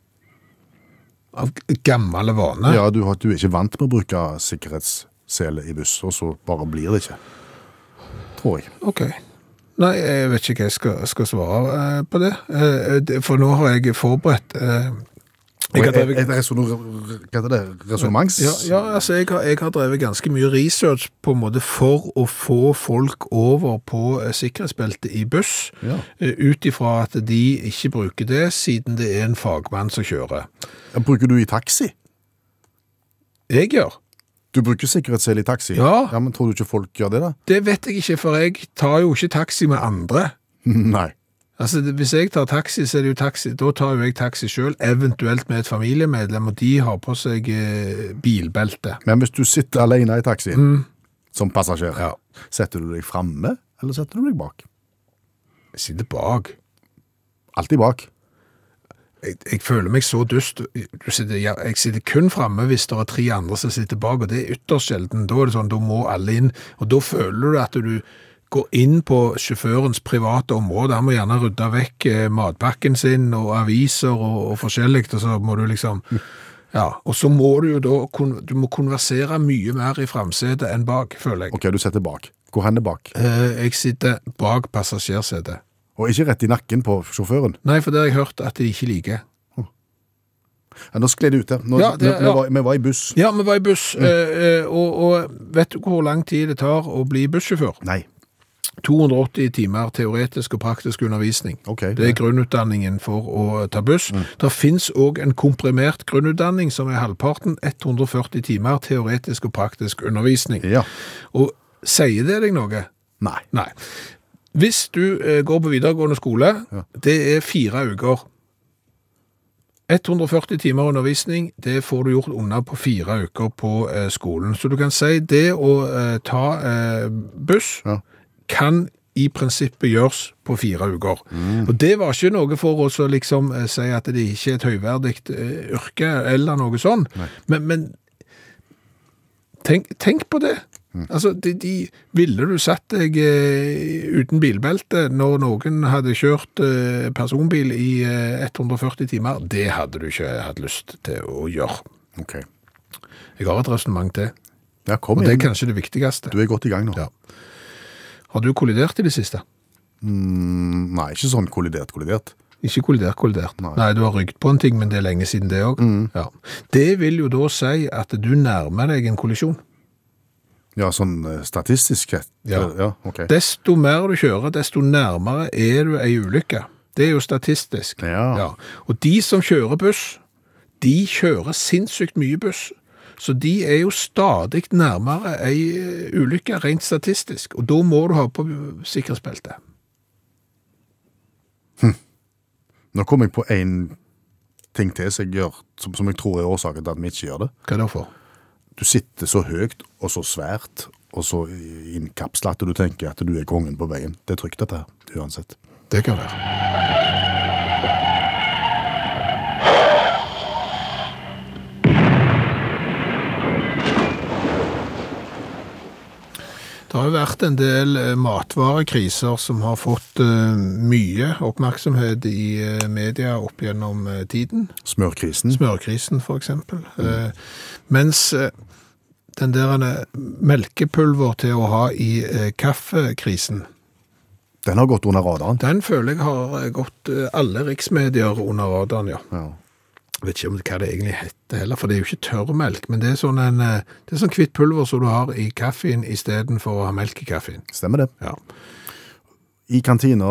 [SPEAKER 3] Av gammel vane.
[SPEAKER 4] Ja, du, du er ikke vant med å bruke sikkerhetssele i buss, og så bare blir det ikke. Tror jeg.
[SPEAKER 3] Ok. Nei, jeg vet ikke hva jeg skal, skal svare eh, på det. Eh, For nå har jeg forberedt eh,
[SPEAKER 4] Og et, et? Resonnements?
[SPEAKER 3] Ja, ja altså jeg har, jeg har drevet ganske mye research på en måte for å få folk over på eh, sikkerhetsbeltet i buss,
[SPEAKER 4] Ja.
[SPEAKER 3] eh, ut ifra at de ikke bruker det, siden det er en fagmann som kjører.
[SPEAKER 4] Ja, Bruker du i taxi?
[SPEAKER 3] Jeg gjør.
[SPEAKER 4] Du bruker sikkerhetssel i taxi?
[SPEAKER 3] Ja.
[SPEAKER 4] ja. Men tror du ikke folk gjør det, da?
[SPEAKER 3] Det vet jeg ikke, for jeg tar jo ikke taxi med andre.
[SPEAKER 4] Nei.
[SPEAKER 3] Altså, Hvis jeg tar taxi, så er det jo taxi. Da tar jo jeg taxi sjøl, eventuelt med et familiemedlem, og de har på seg eh, bilbelte.
[SPEAKER 4] Men hvis du sitter alene i taxien, som passasjer,
[SPEAKER 3] Ja.
[SPEAKER 4] setter du deg framme, eller setter du deg bak?
[SPEAKER 3] Jeg sitter bak.
[SPEAKER 4] Alltid bak.
[SPEAKER 3] Jeg, jeg føler meg så dust. Du sitter, ja, jeg sitter kun framme hvis det er tre andre som sitter bak, og det er ytterst sjelden. Da er det sånn, da må alle inn. Og da føler du at du går inn på sjåførens private område. Han må gjerne rydde vekk eh, matpakken sin og aviser og, og forskjellig, og så må du liksom Ja, og så må du jo da du må konversere mye mer i framsetet enn bak, føler jeg.
[SPEAKER 4] Ok, du sitter bak. Hvor hen er bak?
[SPEAKER 3] Eh, Jeg sitter bak passasjersetet.
[SPEAKER 4] Og ikke rett i nakken på sjåføren.
[SPEAKER 3] Nei, for det har jeg hørt at de ikke liker.
[SPEAKER 4] Ja, nå skled det ut der. Nå,
[SPEAKER 3] Ja, det-
[SPEAKER 4] vi, vi, var, vi var i buss.
[SPEAKER 3] Ja, vi var i buss, Mm. eh, og, og vet du hvor lang tid det tar å bli bussjåfør?
[SPEAKER 4] Nei.
[SPEAKER 3] 280 timer teoretisk og praktisk undervisning.
[SPEAKER 4] Okay,
[SPEAKER 3] Det er grunnutdanningen for å ta buss. Det finnes òg en komprimert grunnutdanning som er halvparten, 140 timer teoretisk og praktisk undervisning.
[SPEAKER 4] Ja.
[SPEAKER 3] Og sier det deg noe?
[SPEAKER 4] Nei.
[SPEAKER 3] Nei. Hvis du eh, går på videregående skole, det er fire uker. 140 timer undervisning, det får du gjort unna på fire uker på eh, skolen. Så du kan si det å eh, ta buss
[SPEAKER 4] Ja.
[SPEAKER 3] Kan i prinsippet gjøres på fire uker. Og det var ikke noe for oss å liksom eh, si at det ikke er et høyverdig eh, yrke eller noe sånn. Men, men tenk, tenk på det. Altså, de, de, ville du satt deg eh, uten bilbelte når noen hadde kjørt eh, personbil i eh, 140 timer? Det hadde du ikke hatt lyst til å gjøre.
[SPEAKER 4] Ok.
[SPEAKER 3] Jeg har et resonnement til,
[SPEAKER 4] Ja, kom
[SPEAKER 3] og det er kanskje det viktigste.
[SPEAKER 4] Du er godt i gang nå.
[SPEAKER 3] Ja. Har du kollidert i det siste?
[SPEAKER 4] Mm, nei, ikke sånn kollidert, kollidert.
[SPEAKER 3] Ikke kollidert, kollidert.
[SPEAKER 4] Nei.
[SPEAKER 3] Nei. du har rygget på en ting, men det er lenge siden det òg. Ja. Det vil jo da si at du nærmer deg en kollisjon.
[SPEAKER 4] Ja, sånn eh, statistisk sett.
[SPEAKER 3] Ja.
[SPEAKER 4] ja okay.
[SPEAKER 3] Desto mer du kjører, desto nærmere er du ei ulykke. Det er jo statistisk.
[SPEAKER 4] Ja.
[SPEAKER 3] Og de som kjører buss, de kjører sinnssykt mye buss. Så de er jo stadig nærmere ei eh, ulykke, rent statistisk. Og da må du ha på sikkerhetsbelte.
[SPEAKER 4] Nå kom jeg på en ting til som jeg, gjør, som, som jeg tror er årsaken til at vi ikke gjør det.
[SPEAKER 3] Hva det for?
[SPEAKER 4] Du sitter så høyt og så svært og så innkapsla at du tenker at du er kongen på veien. Det er trygt dette her, uansett.
[SPEAKER 3] Det kan være. Det har jo vært en del eh, matvarekriser som har fått eh, mye oppmerksomhet i eh, media opp gjennom tiden.
[SPEAKER 4] Smørkrisen.
[SPEAKER 3] Smørkrisen, for eksempel. Eh, mens den der melkepulver til å ha i kaffekrisen,
[SPEAKER 4] Den har gått under radaren.
[SPEAKER 3] den føler jeg har gått alle riksmedier under radaren, ja.
[SPEAKER 4] Ja.
[SPEAKER 3] Jeg vet ikke om hva det egentlig heter heller, for det er jo ikke tørrmelk, men det er sånn en, eh, det er sånn kvitt pulver som du har i kaffen i stedet for å ha melk i kaffen.
[SPEAKER 4] Stemmer det.
[SPEAKER 3] Ja.
[SPEAKER 4] I kantina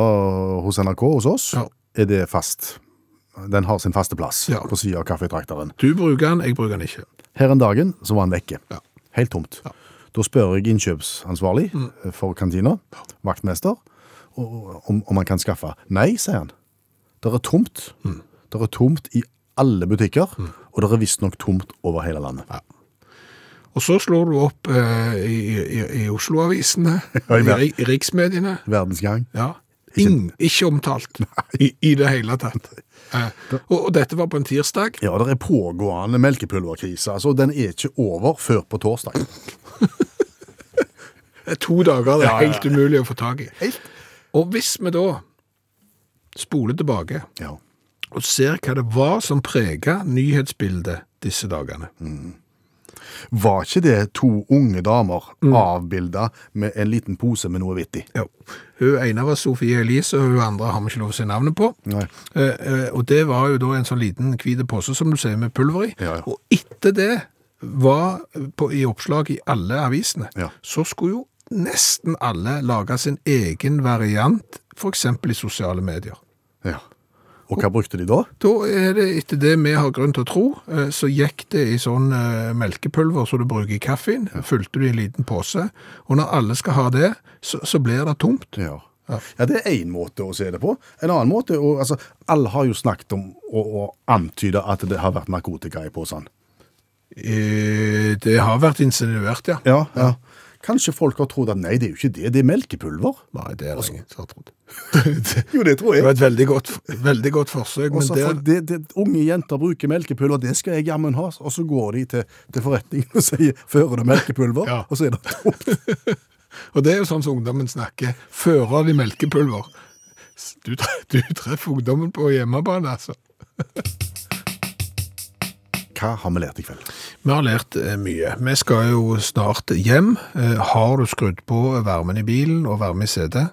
[SPEAKER 4] hos NRK hos oss
[SPEAKER 3] Ja.
[SPEAKER 4] er det fast. Den har sin faste plass
[SPEAKER 3] Ja.
[SPEAKER 4] på siden av kaffetrakteren.
[SPEAKER 3] Du bruker den, jeg bruker den ikke.
[SPEAKER 4] Her en dagen så var den vekke.
[SPEAKER 3] Ja.
[SPEAKER 4] Helt tomt. Da spør jeg innkjøpsansvarlig mm. for kantina, vaktmester, om, om han kan skaffe. Nei, sier han. Det er tomt. Det er tomt i alle butikker, og det er visstnok tomt over hele landet.
[SPEAKER 3] Og så slår du opp eh, i, i, i Oslo-avisene,
[SPEAKER 4] Ja, i
[SPEAKER 3] i, riksmediene.
[SPEAKER 4] Verdensgang.
[SPEAKER 3] Ja. Ingen, ikke omtalt i, i det hele tatt. Eh, og, og dette var på en tirsdag.
[SPEAKER 4] Ja, det er pågående melkepulverkrise. Altså, den er ikke over før på torsdag.
[SPEAKER 3] To dager det er
[SPEAKER 4] Ja, ja,
[SPEAKER 3] helt umulig å få tak i.
[SPEAKER 4] Helt.
[SPEAKER 3] Og hvis vi da spoler tilbake
[SPEAKER 4] Ja.
[SPEAKER 3] Og ser hva det var som prega nyhetsbildet disse dagene.
[SPEAKER 4] Var ikke det to unge damer avbilda med en liten pose med noe hvitt i?
[SPEAKER 3] Jo. Hun ene var Sofie Elise, og hun andre har vi ikke lov å si navnet på. Eh, eh, og det var jo da en sånn liten hvit pose, som du ser med pulver i.
[SPEAKER 4] Ja, ja.
[SPEAKER 3] Og etter det var på, i oppslag i alle avisene,
[SPEAKER 4] Ja.
[SPEAKER 3] så skulle jo nesten alle lage sin egen variant, eksempel i sosiale medier.
[SPEAKER 4] Ja. Og hva brukte de da?
[SPEAKER 3] Da er det, etter det vi har grunn til å tro, eh, så gikk det i sånn eh, melkepulver som du bruker i kaffen, fylte du i en liten pose, og når alle skal ha det, så, så blir det tomt.
[SPEAKER 4] Ja.
[SPEAKER 3] Ja.
[SPEAKER 4] Ja, det er én måte å se det på. En annen måte og, altså, Alle har jo snakket om å antyde at det har vært narkotika i posen.
[SPEAKER 3] Eh, Det har vært insinuert, ja.
[SPEAKER 4] Ja, ja. Kanskje folk har trodd at nei, det er jo ikke det, det er melkepulver?
[SPEAKER 3] Nei, det er det ingen som har trodd.
[SPEAKER 4] Jo, det tror jeg.
[SPEAKER 3] Det var et veldig godt, veldig godt forsøk, men
[SPEAKER 4] Også
[SPEAKER 3] der,
[SPEAKER 4] det, det, unge jenter bruker melkepulver, det skal jeg jammen ha. Og så går de til, til forretningen og sier 'fører du melkepulver?'
[SPEAKER 3] Ja.
[SPEAKER 4] Og så er det tomt.
[SPEAKER 3] og det er jo sånn som ungdommen snakker. Fører de melkepulver? Du, du treffer ungdommen på hjemmebane, altså.
[SPEAKER 4] Hva har vi lært i kveld?
[SPEAKER 3] Vi har lært eh, mye. Vi skal jo snart hjem. Eh, Har du skrudd på varmen i bilen og varme i setet?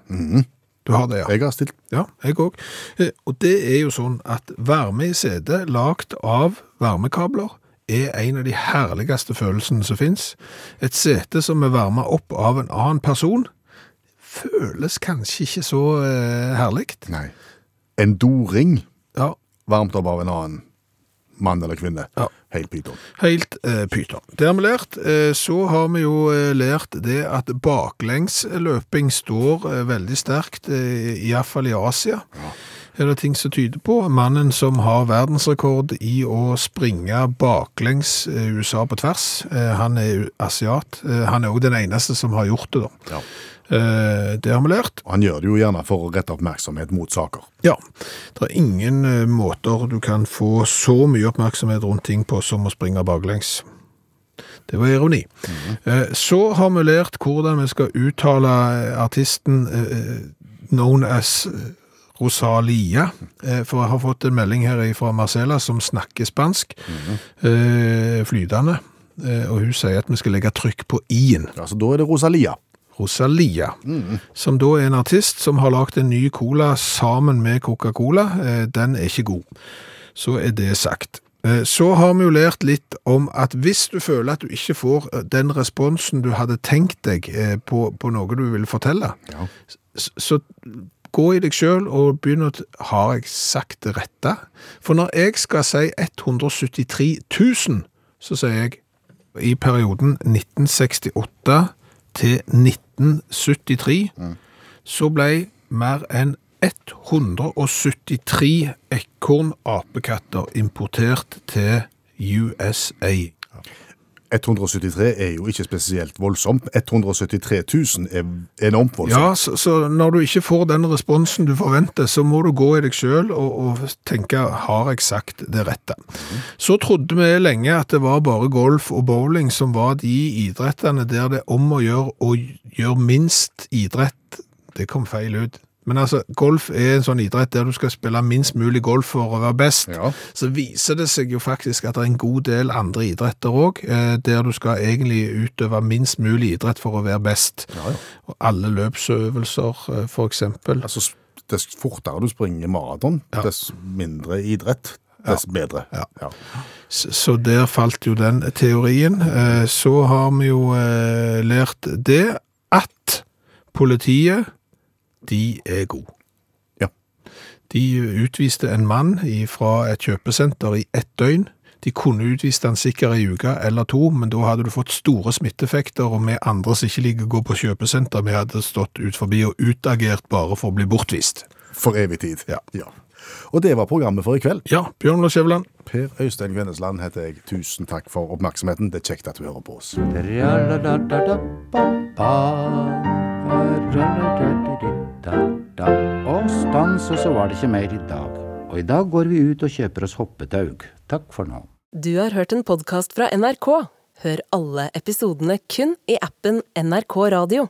[SPEAKER 3] Du har det, ja.
[SPEAKER 4] Jeg har stilt
[SPEAKER 3] Ja, jeg òg. Og det er jo sånn at varme i setet, lagd av varmekabler, er en av de herligste følelsene som fins. Et sete som er varma opp av en annen person, føles kanskje ikke så eh, herlig.
[SPEAKER 4] Nei. En doring
[SPEAKER 3] Ja,
[SPEAKER 4] varmt opp av en annen mann eller kvinne.
[SPEAKER 3] Ja.
[SPEAKER 4] Helt pyton.
[SPEAKER 3] Helt eh, pyton. Det har vi lært. Eh, så har vi jo eh, lært det at baklengsløping står eh, veldig sterkt, eh, iallfall i Asia. Er det ting som tyder på? Mannen som har verdensrekord i å springe baklengs eh, USA på tvers, eh, han er asiat. Eh, han er òg den eneste som har gjort det, da.
[SPEAKER 4] Ja.
[SPEAKER 3] Eh, det har vi lært.
[SPEAKER 4] Han gjør det jo gjerne for å rette oppmerksomhet mot saker.
[SPEAKER 3] Ja, det er ingen eh, måter du kan få så mye oppmerksomhet rundt ting på som å springe baklengs. Det var ironi. Eh, Så har vi lært hvordan vi skal uttale artisten known as Rosalia, for jeg har fått en melding her fra Marcela som snakker spansk, eh, flytende, Eh, og hun sier at vi skal legge trykk på i-en.
[SPEAKER 4] Altså, da er det Rosalia.
[SPEAKER 3] Rosalia, som da er en artist som har lagt en ny cola sammen med Coca-Cola. Eh, Den er ikke god. Så er det sagt. Eh, Så har vi jo lært litt om at hvis du føler at du ikke får eh, den responsen du hadde tenkt deg på, på noe du vil fortelle,
[SPEAKER 4] Ja.
[SPEAKER 3] så gå i deg selv og begynn å Har jeg sagt det rette? For når jeg skal si 173 000, så sier jeg i perioden 1968 til 1973, så ble mer enn 173 ekorn-apekatter importert til USA.
[SPEAKER 4] 173 er jo ikke spesielt voldsomt. 173 000 er enormt voldsomt.
[SPEAKER 3] Ja, så, så når du ikke får den responsen du forventer, så må du gå i deg selv og, og tenke, har jeg sagt det rette? Så trodde vi lenge at det var bare golf og bowling som var de idrettene der det er om å gjøre å gjøre minst idrett. Det kom feil ut. Men altså, golf er en sånn idrett der du skal spille minst mulig golf for å være best.
[SPEAKER 4] Ja.
[SPEAKER 3] Så viser det seg jo faktisk at det er en god del andre idretter òg, eh, der du skal egentlig utøve minst mulig idrett for å være best.
[SPEAKER 4] Ja, ja.
[SPEAKER 3] Og alle løpsøvelser, eh, for eksempel.
[SPEAKER 4] Altså, dess fortere du springer maraton, dess mindre idrett, dess bedre.
[SPEAKER 3] Ja.
[SPEAKER 4] Ja.
[SPEAKER 3] Så der falt jo den teorien. Eh, Så har vi jo lært det at politiet, de er gode.
[SPEAKER 4] Ja.
[SPEAKER 3] De utviste en mann fra et kjøpesenter i ett døgn. De kunne utvist han sikkert ei uke eller to, men da hadde du fått store smitteeffekter, og vi andre som ikke liker å gå på kjøpesenter, vi hadde stått ut forbi og utagert bare for å bli bortvist.
[SPEAKER 4] For evig tid.
[SPEAKER 3] Ja.
[SPEAKER 4] Og det var programmet for i kveld.
[SPEAKER 3] Ja, Bjørn Lars Skjæveland.
[SPEAKER 4] Per Øystein Kvennesland heter jeg. Tusen takk for oppmerksomheten. Det er kjekt at du hører på oss.
[SPEAKER 2] Og stans, og så var det ikke mer i dag. Og i dag går vi ut og kjøper oss hoppetaug. Takk for nå.
[SPEAKER 1] Du har hørt en podkast fra NRK. Hør alle episodene kun i appen NRK Radio.